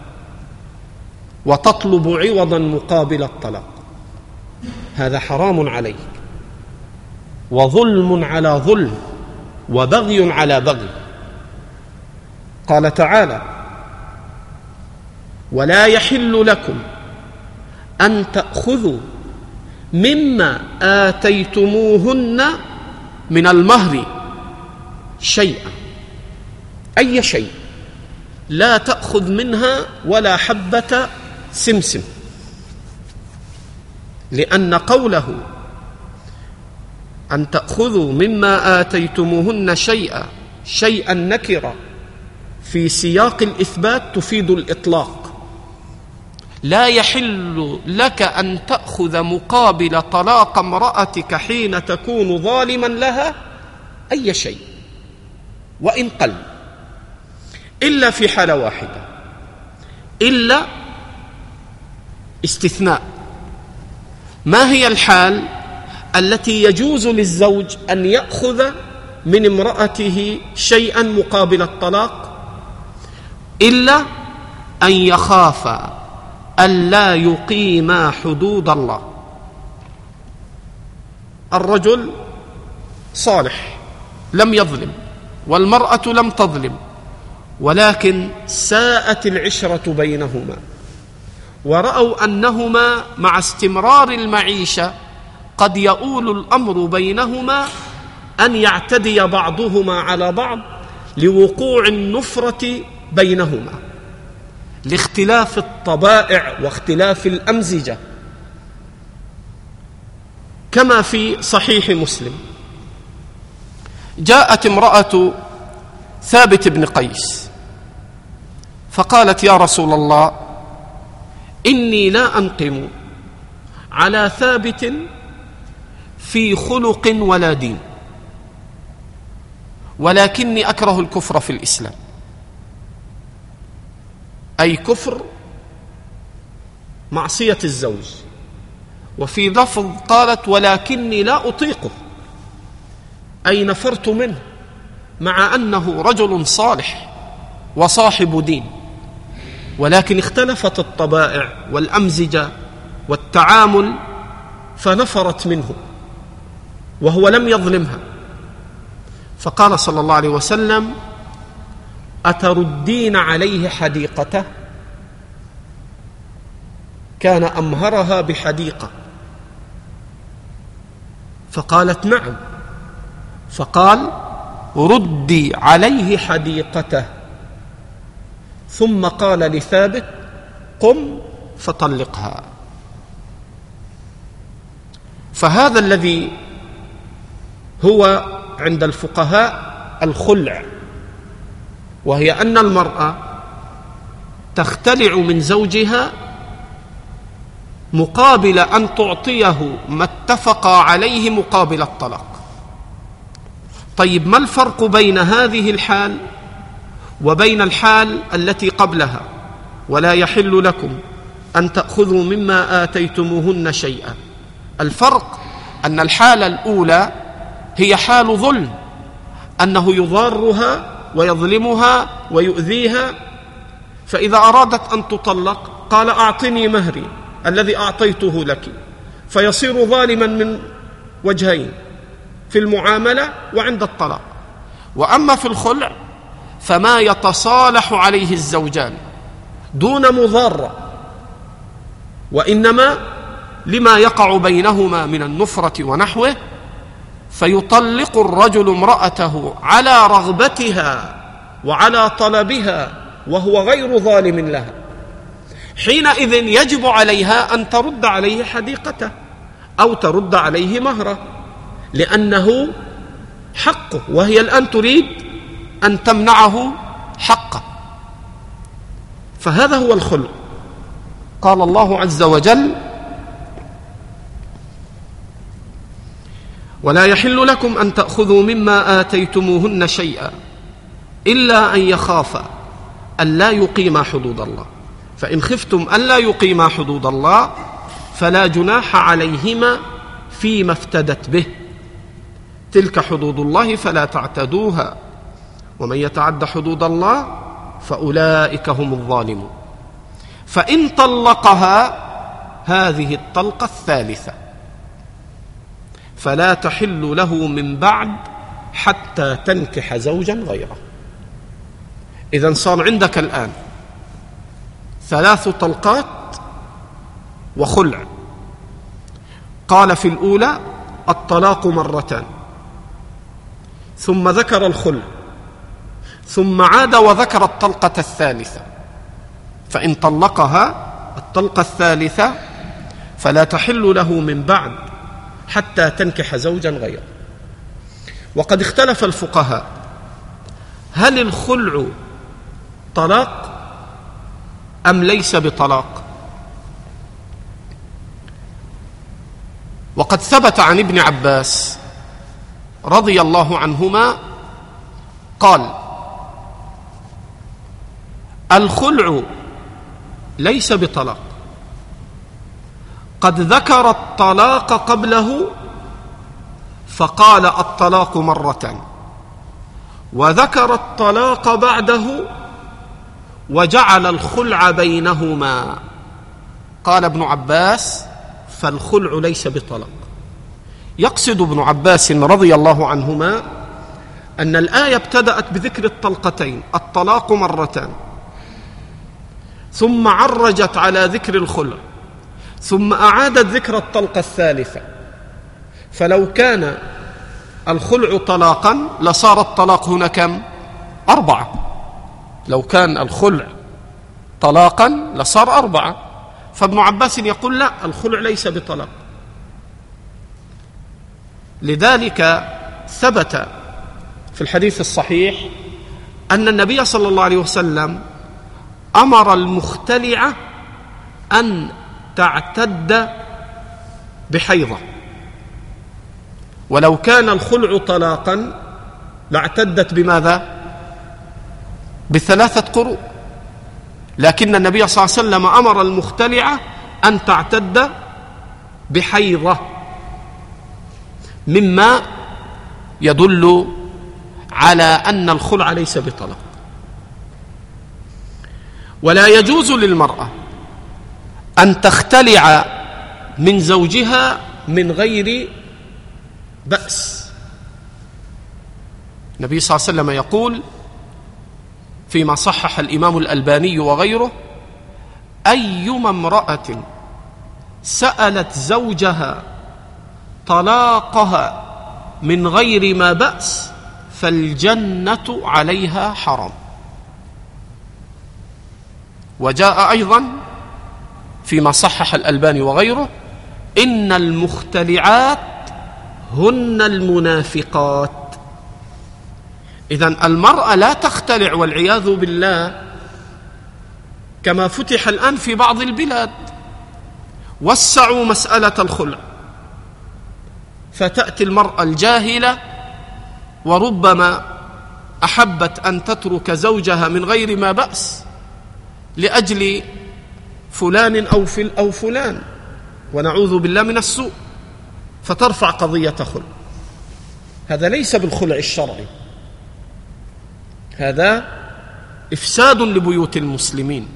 وتطلب عوضا مقابل الطلاق. هذا حرام عليك. وظلم على ظلم وبغي على بغي. قال تعالى ولا يحل لكم أن تأخذوا مما آتيتموهن من المهر شيئا. أي شيء. لا تأخذ منها ولا حبة سمسم. لأن قوله أن تأخذوا مما آتيتموهن شيئا شيئا نكره في سياق الإثبات تفيد الإطلاق. لا يحل لك أن تأخذ مقابل طلاق امرأتك حين تكون ظالما لها أي شيء وإن قل. إلا في حالة واحدة. إلا استثناء. ما هي الحال التي يجوز للزوج أن يأخذ من امرأته شيئا مقابل الطلاق؟ إلا أن يخاف الا يقيما حدود الله. الرجل صالح لم يظلم والمرأة لم تظلم ولكن ساءت العشرة بينهما. ورأوا أنهما مع استمرار المعيشة قد يؤول الأمر بينهما أن يعتدي بعضهما على بعض لوقوع النفرة بينهما لاختلاف الطبائع واختلاف الأمزجة كما في صحيح مسلم. جاءت امرأة ثابت بن قيس فقالت يا رسول الله إني لا أنقم على ثابت في خلق ولا دين ولكني أكره الكفر في الإسلام. أي كفر معصية الزوج. وفي لفظ قالت ولكني لا أطيقه أي نفرت منه مع أنه رجل صالح وصاحب دين. ولكن اختلفت الطبائع والأمزجة والتعامل فنفرت منه وهو لم يظلمها. فقال صلى الله عليه وسلم اتردين عليه حديقته؟ كان أمهرها بحديقة. فقالت نعم. فقال ردي عليه حديقته. ثم قال لثابت قم فطلقها. فهذا الذي هو عند الفقهاء الخلع وهي أن المرأة تختلع من زوجها مقابل أن تعطيه ما اتفقا عليه مقابل الطلاق. طيب ما الفرق بين هذه الحال؟ وبين الحال التي قبلها ولا يحل لكم أن تأخذوا مما آتيتموهن شيئا. الفرق أن الحاله الأولى هي حال ظلم أنه يضارها ويظلمها ويؤذيها فإذا أرادت أن تطلق قال أعطني مهري الذي أعطيته لك. فيصير ظالما من وجهين في المعاملة وعند الطلاق. وأما في الخلع فما يتصالح عليه الزوجان دون مضاره وإنما لما يقع بينهما من النفرة ونحوه فيطلق الرجل امرأته على رغبتها وعلى طلبها وهو غير ظالم لها. حينئذ يجب عليها أن ترد عليه حديقته أو ترد عليه مهره لأنه حقه وهي الآن تريد أن تمنعه حقه فهذا هو الخلق. قال الله عز وجل ولا يحل لكم أن تأخذوا مما آتيتموهن شيئا إلا أن يخافا الا يقيما حدود الله. فإن خفتم الا يقيما حدود الله فلا جناح عليهما فيما افتدت به. تلك حدود الله فلا تعتدوها. ومن يتعد حدود الله فأولئك هم الظالمون. فإن طلقها هذه الطلقة الثالثة فلا تحل له من بعد حتى تنكح زوجا غيره. إذا صار عندك الآن ثلاث طلقات وخلع. قال في الأولى الطلاق مرتان ثم ذكر الخلع ثم عاد وذكر الطلقة الثالثة. فإن طلقها الطلقة الثالثة فلا تحل له من بعد حتى تنكح زوجا غيره. وقد اختلف الفقهاء هل الخلع طلاق أم ليس بطلاق. وقد ثبت عن ابن عباس رضي الله عنهما قال الخلع ليس بطلاق. قد ذكر الطلاق قبله فقال الطلاق مرتان وذكر الطلاق بعده وجعل الخلع بينهما. قال ابن عباس فالخلع ليس بطلاق. يقصد ابن عباس رضي الله عنهما أن الآية ابتدأت بذكر الطلقتين الطلاق مرتان ثم عرجت على ذكر الخلع ثم أعادت ذكر الطلقة الثالثة. فلو كان الخلع طلاقا لصار الطلاق هنا كم؟ أربعة. لو كان الخلع طلاقا لصار أربعة. فابن عباس يقول لا الخلع ليس بطلاق. لذلك ثبت في الحديث الصحيح أن النبي صلى الله عليه وسلم أمر المختلعه أن تعتد بحيضة. ولو كان الخلع طلاقا لاعتدت بماذا؟ بثلاثة قروء لكن النبي صلى الله عليه وسلم أمر المختلعه أن تعتد بحيضة. مما يدل على أن الخلع ليس بطلاق. ولا يجوز للمرأة أن تختلع من زوجها من غير بأس. النبي صلى الله عليه وسلم يقول فيما صحح الإمام الألباني وغيره أيما امرأة سألت زوجها طلاقها من غير ما بأس فالجنة عليها حرام. وجاء أيضا فيما صحح الألباني وغيره إن المختلعات هن المنافقات. اذا المرأة لا تختلع والعياذ بالله كما فتح الآن في بعض البلاد. وسعوا مسألة الخلع. فتأتي المرأة الجاهلة وربما أحبت أن تترك زوجها من غير ما بأس. لأجل فلان أو فل أو فلان. ونعوذ بالله من السوء. فترفع قضيه خلع هذا ليس بالخلع الشرعي. هذا إفساد لبيوت المسلمين.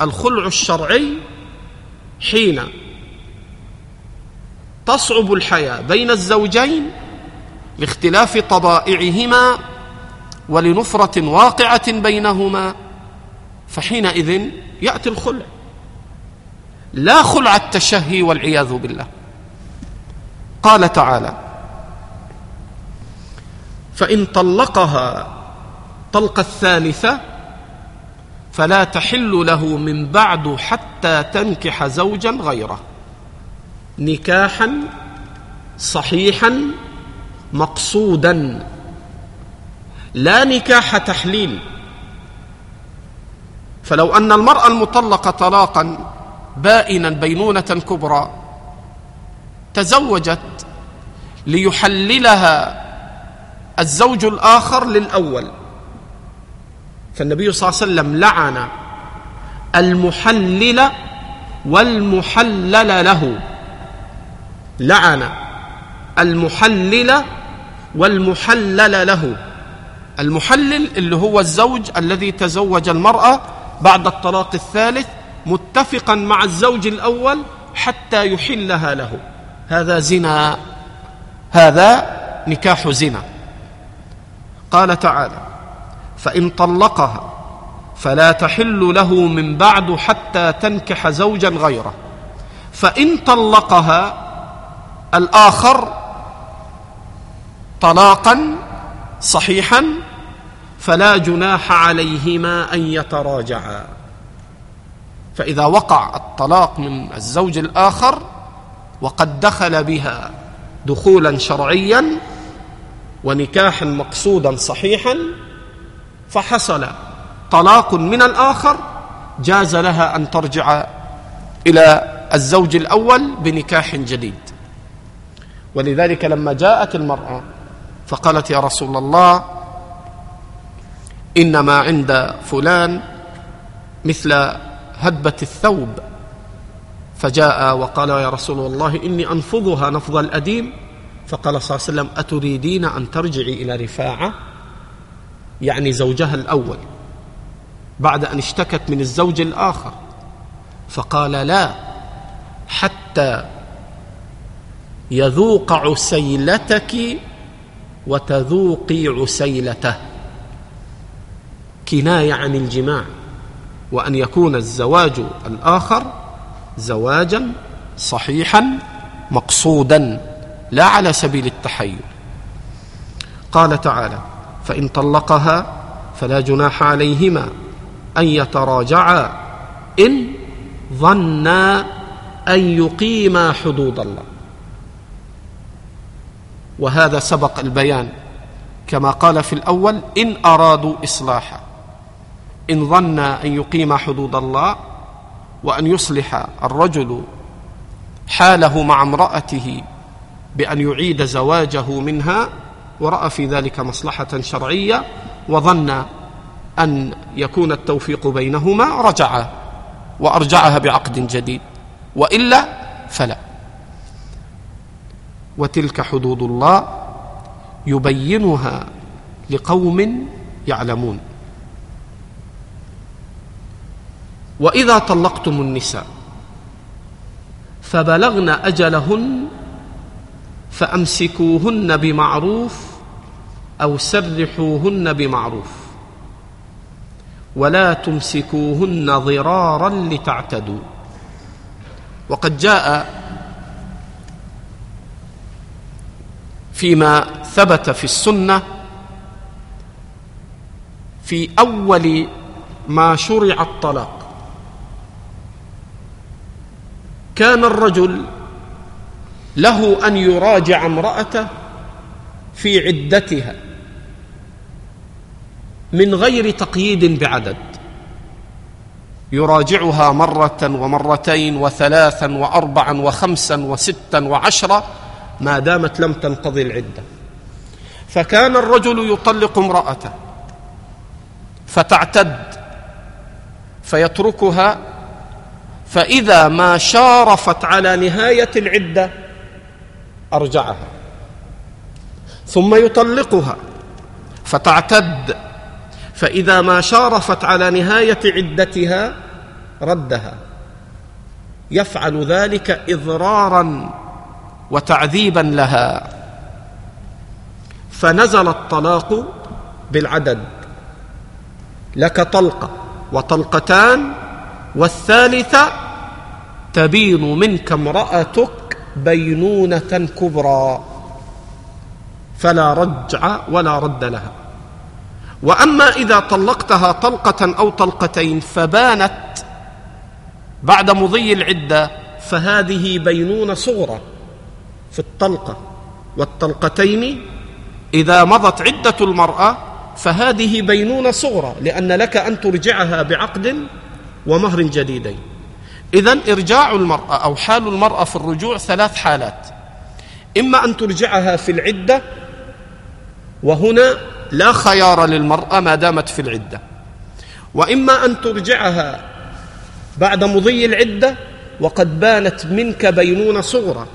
الخلع الشرعي حين تصعب الحياة بين الزوجين لاختلاف طبائعهما ولنفرة واقعة بينهما فحينئذ يأتي الخلع. لا خلع التشهي والعياذ بالله. قال تعالى فإن طلقها طلقه الثالثه فلا تحل له من بعد حتى تنكح زوجا غيره. نكاحا صحيحا مقصودا. لا نكاح تحليل. فلو أن المرأة المطلقه طلاقا بائنا بينونة كبرى تزوجت ليحللها الزوج الآخر للأول. فالنبي صلى الله عليه وسلم لعن المحلل والمحلل له. لعن المحلل والمحلل له. المحلل اللي هو الزوج الذي تزوج المرأة بعد الطلاق الثالث متفقا مع الزوج الأول حتى يحلها له. هذا زنا. هذا نكاح زنا. قال تعالى فإن طلقها فلا تحل له من بعد حتى تنكح زوجا غيره. فإن طلقها الآخر طلاقا صحيحا فلا جناح عليهما أن يتراجعا. فإذا وقع الطلاق من الزوج الآخر وقد دخل بها دخولا شرعيا ونكاحا مقصودا صحيحا فحصل طلاق من الآخر جاز لها أن ترجع إلى الزوج الأول بنكاح جديد. ولذلك لما جاءت المرأة فقالت يا رسول الله إنما عند فلان مثل هدبة الثوب. فجاء وقال يا رسول الله إني أنفضها نفض الأديم. فقال صلى الله عليه وسلم أتريدين أن ترجعي إلى رفاعة؟ يعني زوجها الأول بعد أن اشتكت من الزوج الآخر. فقال لا حتى يذوق عسيلتك وتذوقي عسيلته. كناية عن الجماع وأن يكون الزواج الآخر زواجا صحيحا مقصودا لا على سبيل التحيل. قال تعالى فإن طلقها فلا جناح عليهما أن يتراجعا إن ظنا أن يقيما حدود الله. وهذا سبق البيان. كما قال في الأول إن أرادوا إصلاحا إن ظن أن يقيم حدود الله وأن يصلح الرجل حاله مع امرأته بأن يعيد زواجه منها ورأى في ذلك مصلحة شرعية وظن أن يكون التوفيق بينهما رجع وأرجعها بعقد جديد وإلا فلا. وتلك حدود الله يبينها لقوم يعلمون. وإذا طلقتم النساء فبلغن أجلهن فأمسكوهن بمعروف أو سرحوهن بمعروف ولا تمسكوهن ضرارا لتعتدوا. وقد جاء فيما ثبت في السنة في أول ما شرع الطلاق. كان الرجل له أن يراجع امرأته في عدتها من غير تقييد بعدد. يراجعها مرة ومرتين وثلاثا وأربعا وخمسا وستا وعشرا ما دامت لم تنقضي العدة. فكان الرجل يطلق امرأته فتعتد فيتركها فإذا ما شارفت على نهاية العدة أرجعها ثم يطلقها فتعتد فإذا ما شارفت على نهاية عدتها ردها. يفعل ذلك إضرارا وتعذيبا لها. فنزل الطلاق بالعدد لك طلقة وطلقتان والثالثة تبين منك امرأتك بينونة كبرى. فلا رجع ولا رد لها. وأما إذا طلقتها طلقة أو طلقتين فبانت بعد مضي العدة فهذه بينونة صغرى في الطلقة. والطلقتين إذا مضت عدة المرأة فهذه بينونة صغرى لأن لك أن ترجعها بعقد ومهر جديدين. اذا إرجاع المرأة أو حال المرأة في الرجوع ثلاث حالات. إما أن ترجعها في العدة وهنا لا خيار للمرأة ما دامت في العدة. وإما أن ترجعها بعد مضي العدة وقد بانت منك بينونه صغرى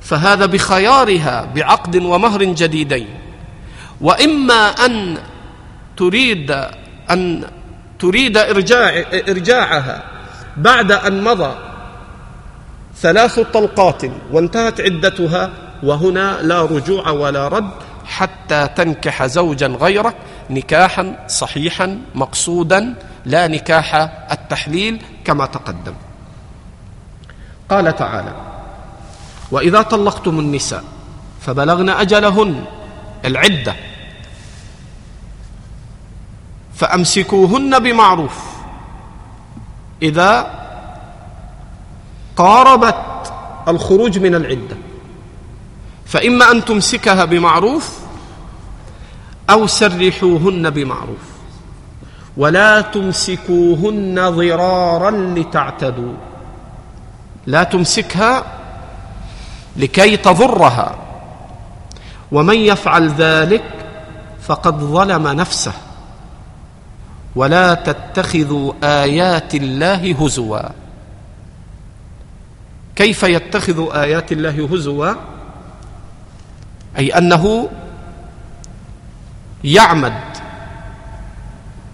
فهذا بخيارها بعقد ومهر جديدين. وإما أن تريد أن تريد ارجاع إرجاعها بعد أن مضى ثلاث طلقات وانتهت عدتها وهنا لا رجوع ولا رد حتى تنكح زوجا غيرك نكاحا صحيحا مقصودا لا نكاح التحليل كما تقدم. قال تعالى وإذا طلقتم النساء فبلغن أجلهن العدة فأمسكوهن بمعروف إذا قاربت الخروج من العدة. فإما أن تمسكها بمعروف أو سرحوهن بمعروف. ولا تمسكوهن ضرارا لتعتدوا. لا تمسكها لكي تضرها. ومن يفعل ذلك فقد ظلم نفسه. ولا تتخذوا آيات الله هزوا. كيف يتخذ آيات الله هزوا؟ أي أنه يعمد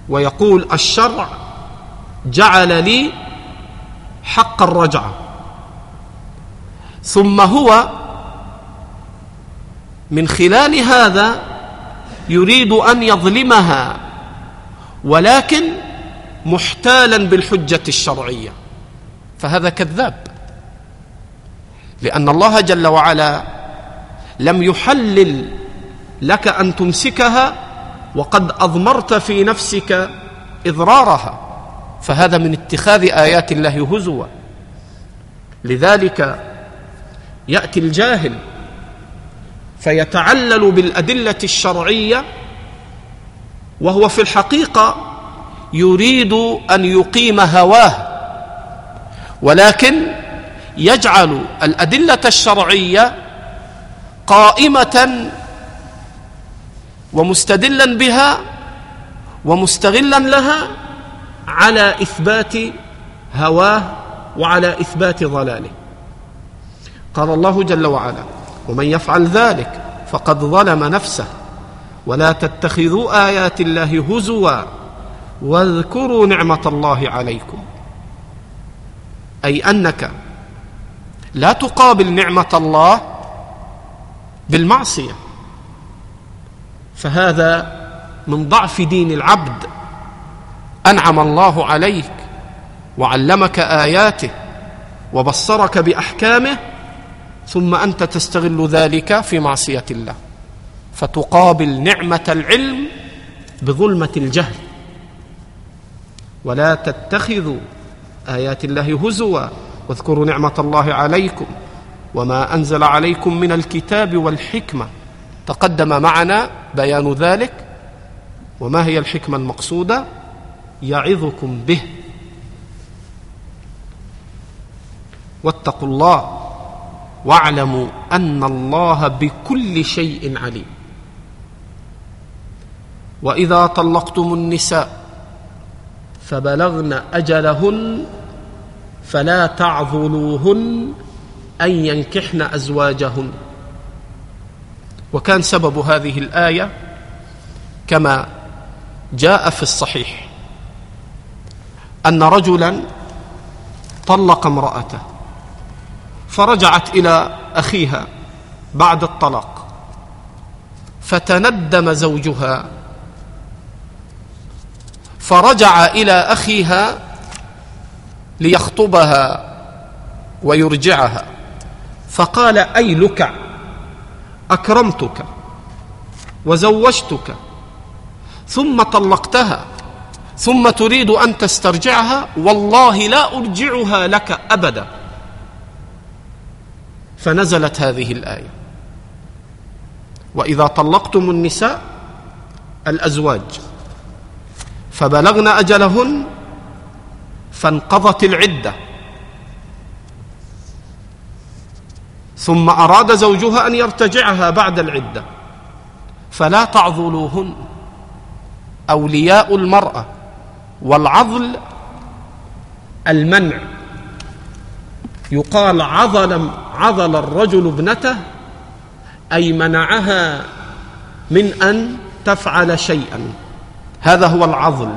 ويقول الشرع جعل لي حق الرجعة. ثم هو من خلال هذا يريد أن يظلمها. ولكن محتالا بالحجة الشرعية. فهذا كذاب. لأن الله جل وعلا لم يحلل لك أن تمسكها وقد أضمرت في نفسك إضرارها. فهذا من اتخاذ آيات الله هزوا. لذلك يأتي الجاهل فيتعلل بالأدلة الشرعية وهو في الحقيقة يريد أن يقيم هواه ولكن يجعل الأدلة الشرعية قائمة ومستدلا بها ومستغلا لها على إثبات هواه وعلى إثبات ضلاله. قال الله جل وعلا ومن يفعل ذلك فقد ظلم نفسه ولا تتخذوا آيات الله هزوا واذكروا نعمة الله عليكم. أي أنك لا تقابل نعمة الله بالمعصية. فهذا من ضعف دين العبد. أنعم الله عليك وعلمك آياته وبصرك بأحكامه ثم أنت تستغل ذلك في معصية الله. فتقابل نعمة العلم بظلمة الجهل. ولا تتخذوا آيات الله هزوا واذكروا نعمة الله عليكم وما أنزل عليكم من الكتاب والحكمة. تقدم معنا بيان ذلك. وما هي الحكمة المقصودة؟ يعظكم به. واتقوا الله واعلموا أن الله بكل شيء عليم. وإذا طلقتم النساء فبلغن أجلهن فلا تعضلوهن أن ينكحن أزواجهن. وكان سبب هذه الآية كما جاء في الصحيح أن رجلا طلق امرأته فرجعت إلى أخيها بعد الطلاق فتندم زوجها فرجع إلى أخيها ليخطبها ويرجعها. فقال اي لك أكرمتك وزوجتك. ثم طلقتها. ثم تريد أن تسترجعها؟ والله لا أرجعها لك أبدا. فنزلت هذه الآية. وإذا طلقتم النساء الأزواج. فبلغن أجلهن فانقضت العدة. ثم أراد زوجها أن يرتجعها بعد العدة. فلا تعضلوهن أولياء المرأة والعضل المنع. يقال عضل عضل الرجل ابنته أي منعها من أن تفعل شيئا. هذا هو العضل.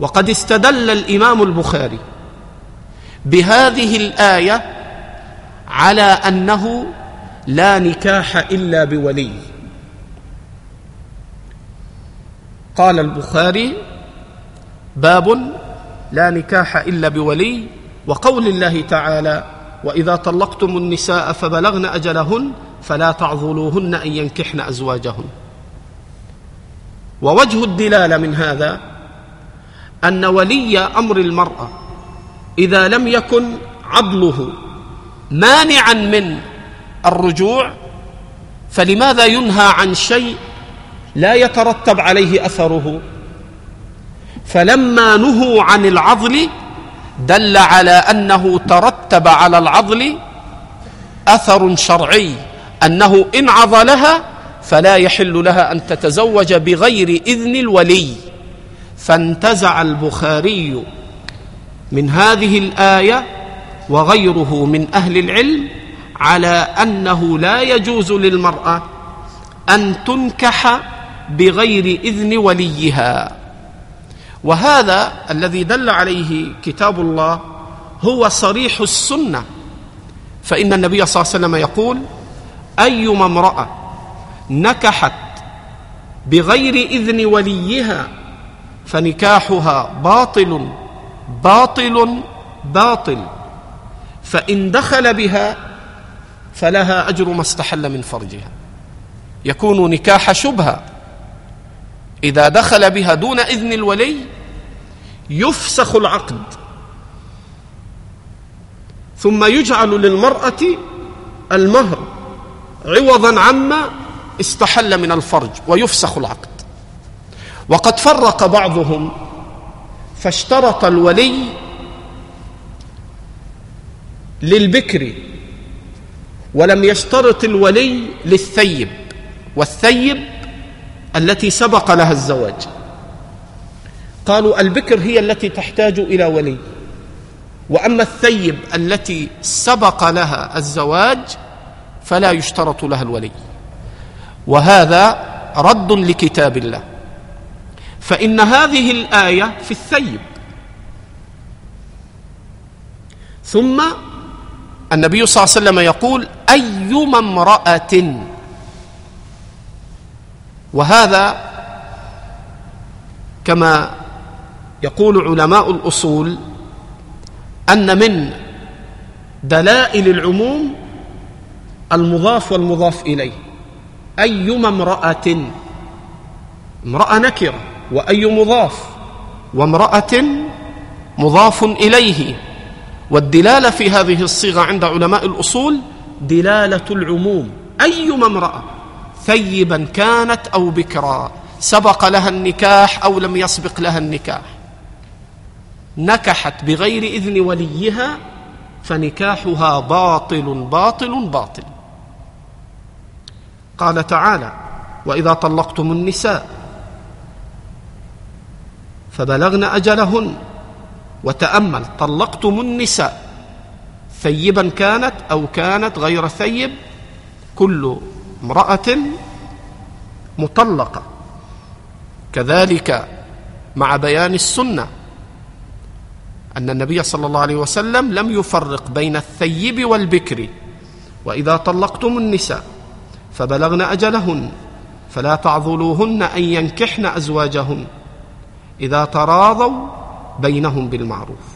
وقد استدل الإمام البخاري بهذه الآية على أنه لا نكاح إلا بولي. قال البخاري باب لا نكاح إلا بولي وقول الله تعالى وإذا طلقتم النساء فبلغن أجلهن فلا تعضلوهن أن ينكحن أزواجهن. ووجه الدلاله من هذا أن ولي أمر المرأة إذا لم يكن عضله مانعا من الرجوع فلماذا ينهى عن شيء لا يترتب عليه أثره؟ فلما نهوا عن العضل دل على أنه ترتب على العضل أثر شرعي أنه إن عضلها فلا يحل لها أن تتزوج بغير إذن الولي. فانتزع البخاري من هذه الآية وغيره من أهل العلم على أنه لا يجوز للمرأة أن تنكح بغير إذن وليها. وهذا الذي دل عليه كتاب الله هو صريح السنة. فإن النبي صلى الله عليه وسلم يقول أيما امرأة نكحت بغير إذن وليها فنكاحها باطل باطل باطل. فإن دخل بها فلها أجر ما استحل من فرجها. يكون نكاح شبهة. إذا دخل بها دون إذن الولي يفسخ العقد. ثم يجعل للمرأة المهر عوضا عما استحل من الفرج ويفسخ العقد. وقد فرق بعضهم فاشترط الولي للبكر ولم يشترط الولي للثيب والثيب التي سبق لها الزواج. قالوا البكر هي التي تحتاج إلى ولي. وأما الثيب التي سبق لها الزواج فلا يشترط لها الولي. وهذا رد لكتاب الله. فإن هذه الآية في الثيب. ثم النبي صلى الله عليه وسلم يقول أيما امرأة. وهذا كما يقول علماء الأصول أن من دلائل العموم المضاف والمضاف إليه. أيما امرأة؟ امرأة نكرة وأي مضاف؟ وامرأة مضاف إليه. والدلالة في هذه الصيغة عند علماء الأصول دلالة العموم. أيما امرأة ثيبا كانت أو بكرا سبق لها النكاح أو لم يسبق لها النكاح. نكحت بغير إذن وليها فنكاحها باطل باطل باطل. قال تعالى وإذا طلقتم النساء فبلغن أجلهن وتأمل طلقتم النساء ثيبا كانت أو كانت غير ثيب كل امرأة مطلقة. كذلك مع بيان السنة أن النبي صلى الله عليه وسلم لم يفرق بين الثيب والبكر. وإذا طلقتم النساء فبلغن أجلهن فلا تعضلوهن أن ينكحن أزواجهن إذا تراضوا بينهم بالمعروف.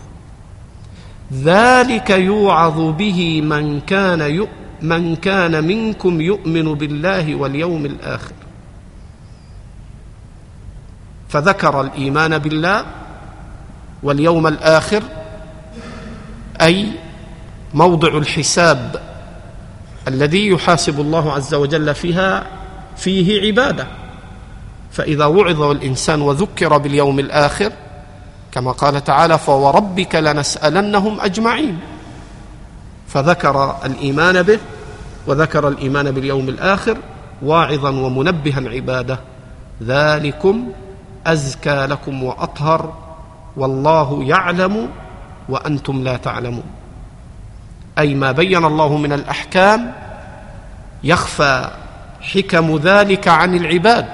ذلك يوعظ به من كان من كان منكم يؤمن بالله واليوم الآخر. فذكر الإيمان بالله واليوم الآخر أي موضع الحساب الذي يحاسب الله عز وجل فيها فيه عبادة. فإذا وعظ الإنسان وذكر باليوم الآخر كما قال تعالى فوربك لنسألنهم أجمعين فذكر الإيمان به وذكر الإيمان باليوم الآخر واعظا ومنبها عبادة. ذلكم أزكى لكم وأطهر والله يعلم وأنتم لا تعلمون. أي ما بين الله من الأحكام يخفى حكم ذلك عن العباد.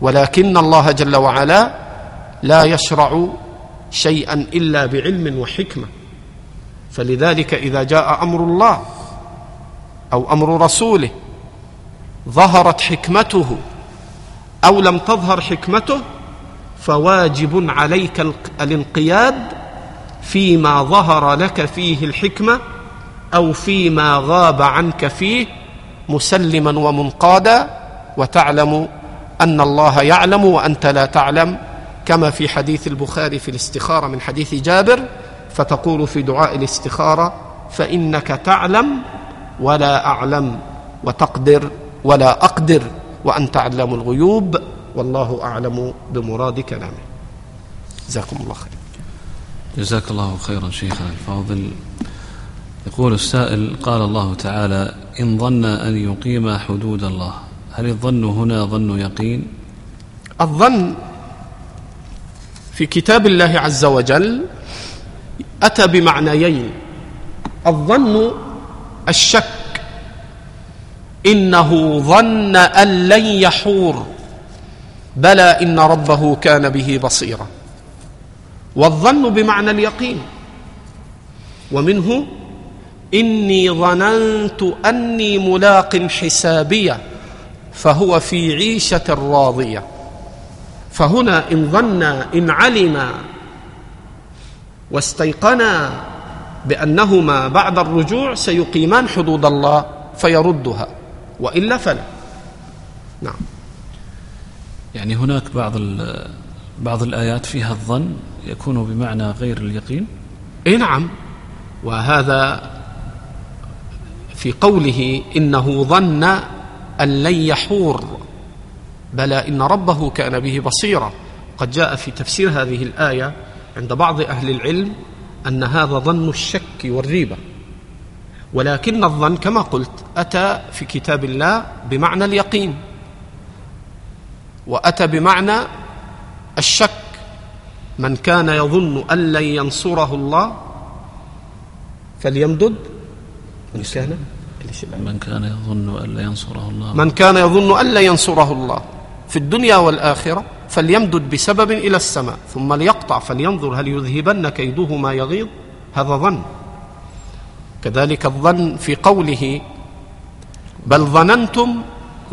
ولكن الله جل وعلا لا يشرع شيئا إلا بعلم وحكمة. فلذلك إذا جاء أمر الله أو أمر رسوله ظهرت حكمته أو لم تظهر حكمته فواجب عليك الانقياد فيما ظهر لك فيه الحكمة أو فيما غاب عنك فيه مسلما ومنقادا وتعلم أن الله يعلم وأنت لا تعلم كما في حديث البخاري في الاستخارة من حديث جابر فتقول في دعاء الاستخارة فإنك تعلم ولا أعلم وتقدر ولا أقدر وأنت علام الغيوب والله أعلم بمراد كلامه جزاكم الله خير جزاك الله خيرا شيخنا الفاضل. يقول السائل قال الله تعالى إن ظن أن يقيم حدود الله هل الظن هنا ظن يقين؟ الظن في كتاب الله عز وجل أتى بمعنيين. الظن الشك إنه ظن أن لن يحور بلى إن ربه كان به بصيرا. والظن بمعنى اليقين. ومنه إني ظننت أني ملاق حسابية فهو في عيشة راضية. فهنا إن ظن إن علم واستيقنا بأنهما بعد الرجوع سيقيمان حدود الله فيردها وإلا فلا. نعم. يعني هناك بعض بعض الآيات فيها الظن يكون بمعنى غير اليقين؟ اي نعم. وهذا في قوله إنه ظن أن لن يحور بلى إن ربه كان به بصيرا. قد جاء في تفسير هذه الآية عند بعض أهل العلم أن هذا ظن الشك والريبة. ولكن الظن كما قلت أتى في كتاب الله بمعنى اليقين وأتى بمعنى الشك من كان يظن أن لن ينصره الله فليمدد. من كان؟ من كان يظن أن لا ينصره الله. من كان يظن أن لا ينصره الله في الدنيا والآخرة فليمدد بسبب إلى السماء ثم ليقطع فلينظر هل يذهبن كيده ما يغيظ. هذا ظن. كذلك الظن في قوله بل ظننتم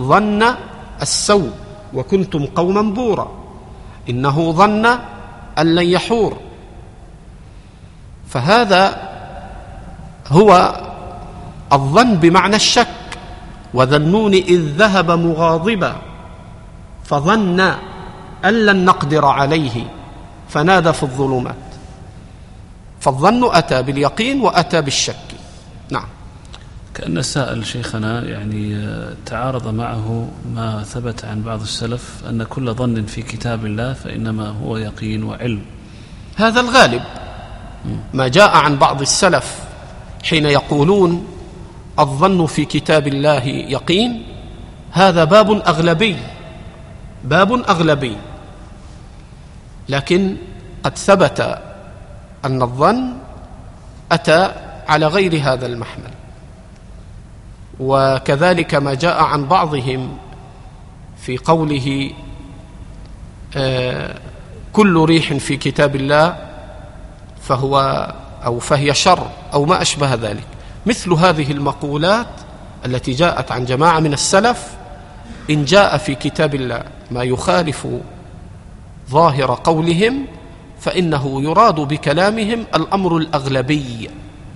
ظن السوء وكنتم قوما بورا إنه ظن أن لن يحور. فهذا هو الظن بمعنى الشك. وذنون إذ ذهب مغاضبا فظن أن لن نقدر عليه فنادى في الظلمات. فالظن أتى باليقين وأتى بالشك. نعم. كأن السائل شيخنا يعني تعارض معه ما ثبت عن بعض السلف أن كل ظن في كتاب الله فإنما هو يقين وعلم. هذا الغالب. ما جاء عن بعض السلف حين يقولون الظن في كتاب الله يقين هذا باب أغلبي باب أغلبي. لكن قد ثبت أن الظن أتى على غير هذا المحمل. وكذلك ما جاء عن بعضهم في قوله آه، كل ريح في كتاب الله فهو أو فهي شر أو ما أشبه ذلك. مثل هذه المقولات التي جاءت عن جماعة من السلف إن جاء في كتاب الله ما يخالف ظاهر قولهم فإنه يراد بكلامهم الأمر الأغلبي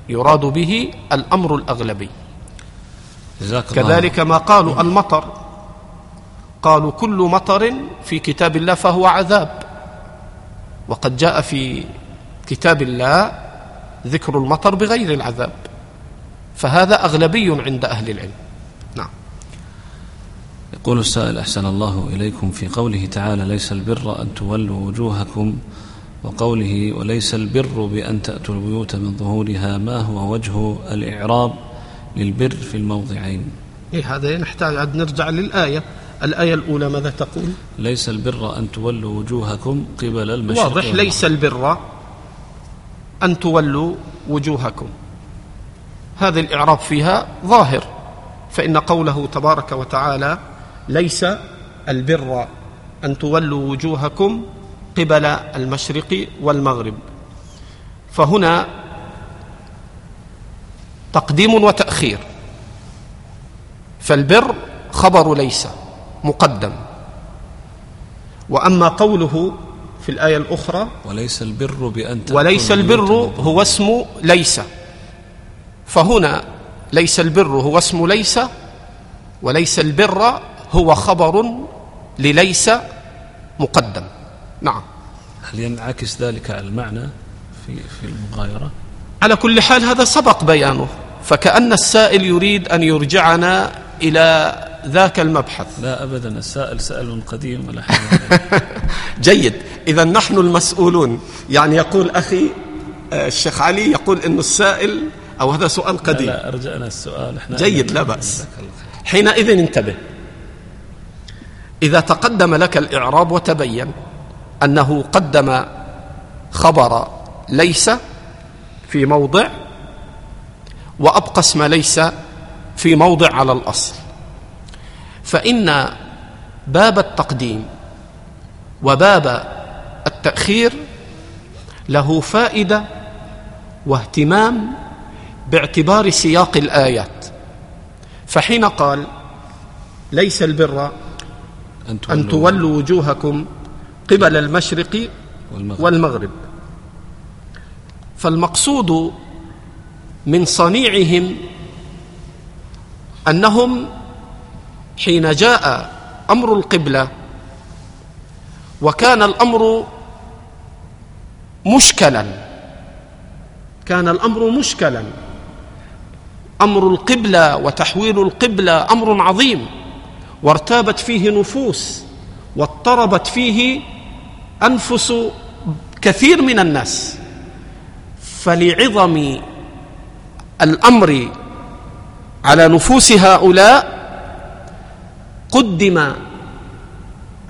يراد به جزاك الله كذلك ما قالوا المطر. قالوا كل مطر في كتاب الله فهو عذاب. وقد جاء في كتاب الله ذكر المطر بغير العذاب. فهذا أغلبي عند أهل العلم. نعم. يقول السائل أحسن الله إليكم في قوله تعالى ليس البر أن تولوا وجوهكم وقوله وليس البر بأن تأتوا البيوت من ظهورها ما هو وجه الإعراب؟ للبر في الموضعين. إيه هذا نحتاج أن نرجع للآية. الآية الأولى ماذا تقول؟ ليس البر أن تولوا وجوهكم قبل المشرق واضح ليس البر أن تولوا وجوهكم. هذا الإعراب فيها ظاهر فإن قوله تبارك وتعالى ليس البر أن تولوا وجوهكم قبل المشرق والمغرب. فهنا تقديم وتأخير. فالبر خبر ليس مقدم. وأما قوله في الآية الأخرى وليس البر بأن وليس البر هو اسم ليس. فهنا ليس البر هو اسم ليس وليس البر هو خبر لليس مقدم. نعم. هل ينعكس ذلك على المعنى في في المغايرة؟ على كل حال هذا سبق بيانه. فكأن السائل يريد أن يرجعنا إلى ذاك المبحث. لا أبدا السائل سأل قديم ولا جيد. إذا نحن المسؤولون. يعني يقول أخي آه، الشيخ علي يقول أن السائل أو هذا سؤال قديم. لا, لا أرجعنا السؤال. إحنا جيد لا بأس. حينئذ انتبه. إذا تقدم لك الإعراب وتبين أنه قدم خبر ليس في موضع وأبقى اسم ليس في موضع على الأصل. فإن باب التقديم وباب التأخير له فائدة واهتمام باعتبار سياق الآيات. فحين قال ليس البر أن تولوا وجوهكم قبل المشرق والمغرب. فالمقصود من صنيعهم أنهم حين جاء أمر القبلة وكان الأمر مشكلا. كان الأمر مشكلا. أمر القبلة وتحويل القبلة أمر عظيم. وارتابت فيه نفوس واضطربت فيه أنفس كثير من الناس. فلعظم الأمر على نفوس هؤلاء قدم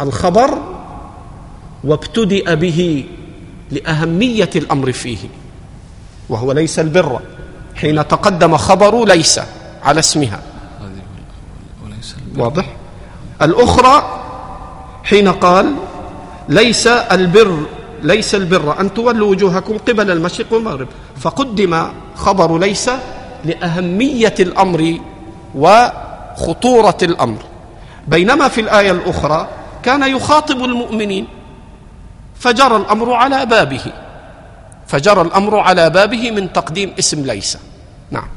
الخبر وابتدأ به لأهمية الأمر فيه وهو ليس البر. حين تقدم خبر ليس على اسمها. واضح؟ الأخرى حين قال ليس البر ليس البر أن تولوا وجوهكم قبل المشرق والمغرب. فقدم خبر ليس لأهمية الأمر وخطورة الأمر. بينما في الآية الأخرى كان يخاطب المؤمنين فجرى الأمر على بابه. فجرى الأمر على بابه من تقديم اسم ليس. نعم.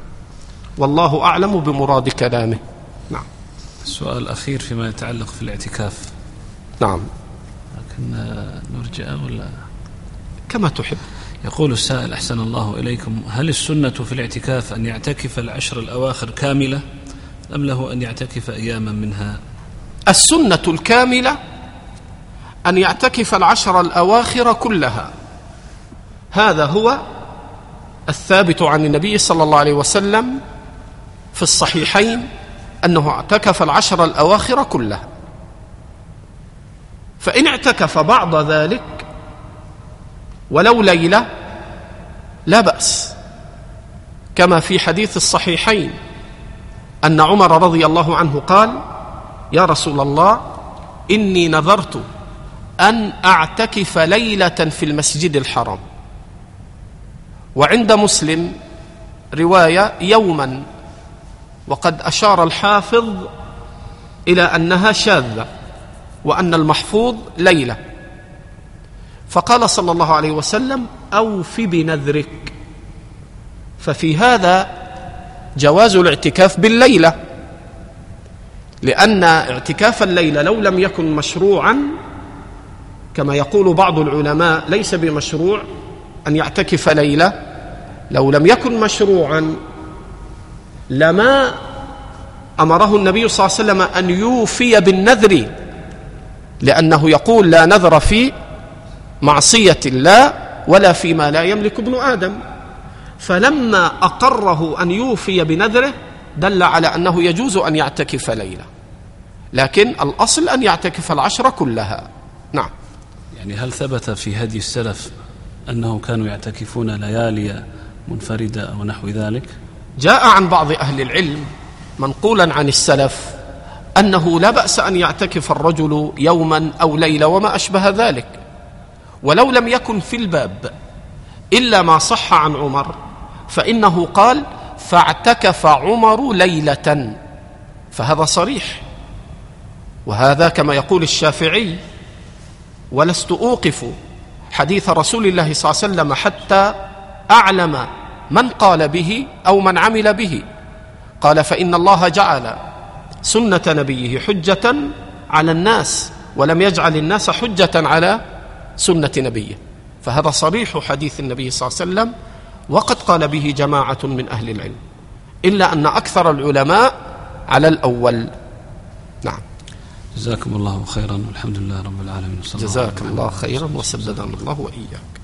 والله أعلم بمراد كلامه. نعم. السؤال الأخير فيما يتعلق في الاعتكاف. نعم. لكن نرجع ولا؟ كما تحب. يقول السائل أحسن الله إليكم. هل السنة في الاعتكاف أن يعتكف العشر الأواخر كاملة أم له أن يعتكف أياما منها؟ السنة الكاملة أن يعتكف العشر الأواخر كلها. هذا هو الثابت عن النبي صلى الله عليه وسلم في الصحيحين أنه اعتكف العشر الأواخر كلها. فإن اعتكف بعض ذلك ولو ليلة لا بأس. كما في حديث الصحيحين أن عمر رضي الله عنه قال يا رسول الله إني نذرت أن أعتكف ليلة في المسجد الحرام. وعند مسلم رواية يوما. وقد أشار الحافظ إلى أنها شاذة. وأن المحفوظ ليلة. فقال صلى الله عليه وسلم أوف بنذرك. ففي هذا جواز الاعتكاف بالليلة لأن اعتكاف الليلة لو لم يكن مشروعا كما يقول بعض العلماء ليس بمشروع أن يعتكف ليلة. لو لم يكن مشروعا لما أمره النبي صلى الله عليه وسلم أن يوفي بالنذر. لأنه يقول لا نذر في معصية الله ولا فيما لا يملك ابن آدم. فلما أقره أن يوفي بنذره دل على أنه يجوز أن يعتكف ليلة لكن الأصل أن يعتكف العشر كلها. نعم. يعني هل ثبت في هدي السلف انه كانوا يعتكفون ليالي منفردة أو نحو ذلك؟ جاء عن بعض أهل العلم منقولا عن السلف أنه لا بأس أن يعتكف الرجل يوما أو ليلة وما أشبه ذلك. ولو لم يكن في الباب إلا ما صح عن عمر فإنه قال فاعتكف عمر ليلة. فهذا صريح. وهذا كما يقول الشافعي ولست أوقف حديث رسول الله صلى الله عليه وسلم حتى أعلم من قال به أو من عمل به. قال فإن الله جعل سنة نبيه حجة على الناس ولم يجعل الناس حجة على سنة نبيه. فهذا صريح حديث النبي صلى الله عليه وسلم وقد قال به جماعة من أهل العلم إلا أن أكثر العلماء على الأول. نعم. جزاكم الله خيرا والحمد لله رب العالمين جزاك الله خيرا وسددنا الله وإياك.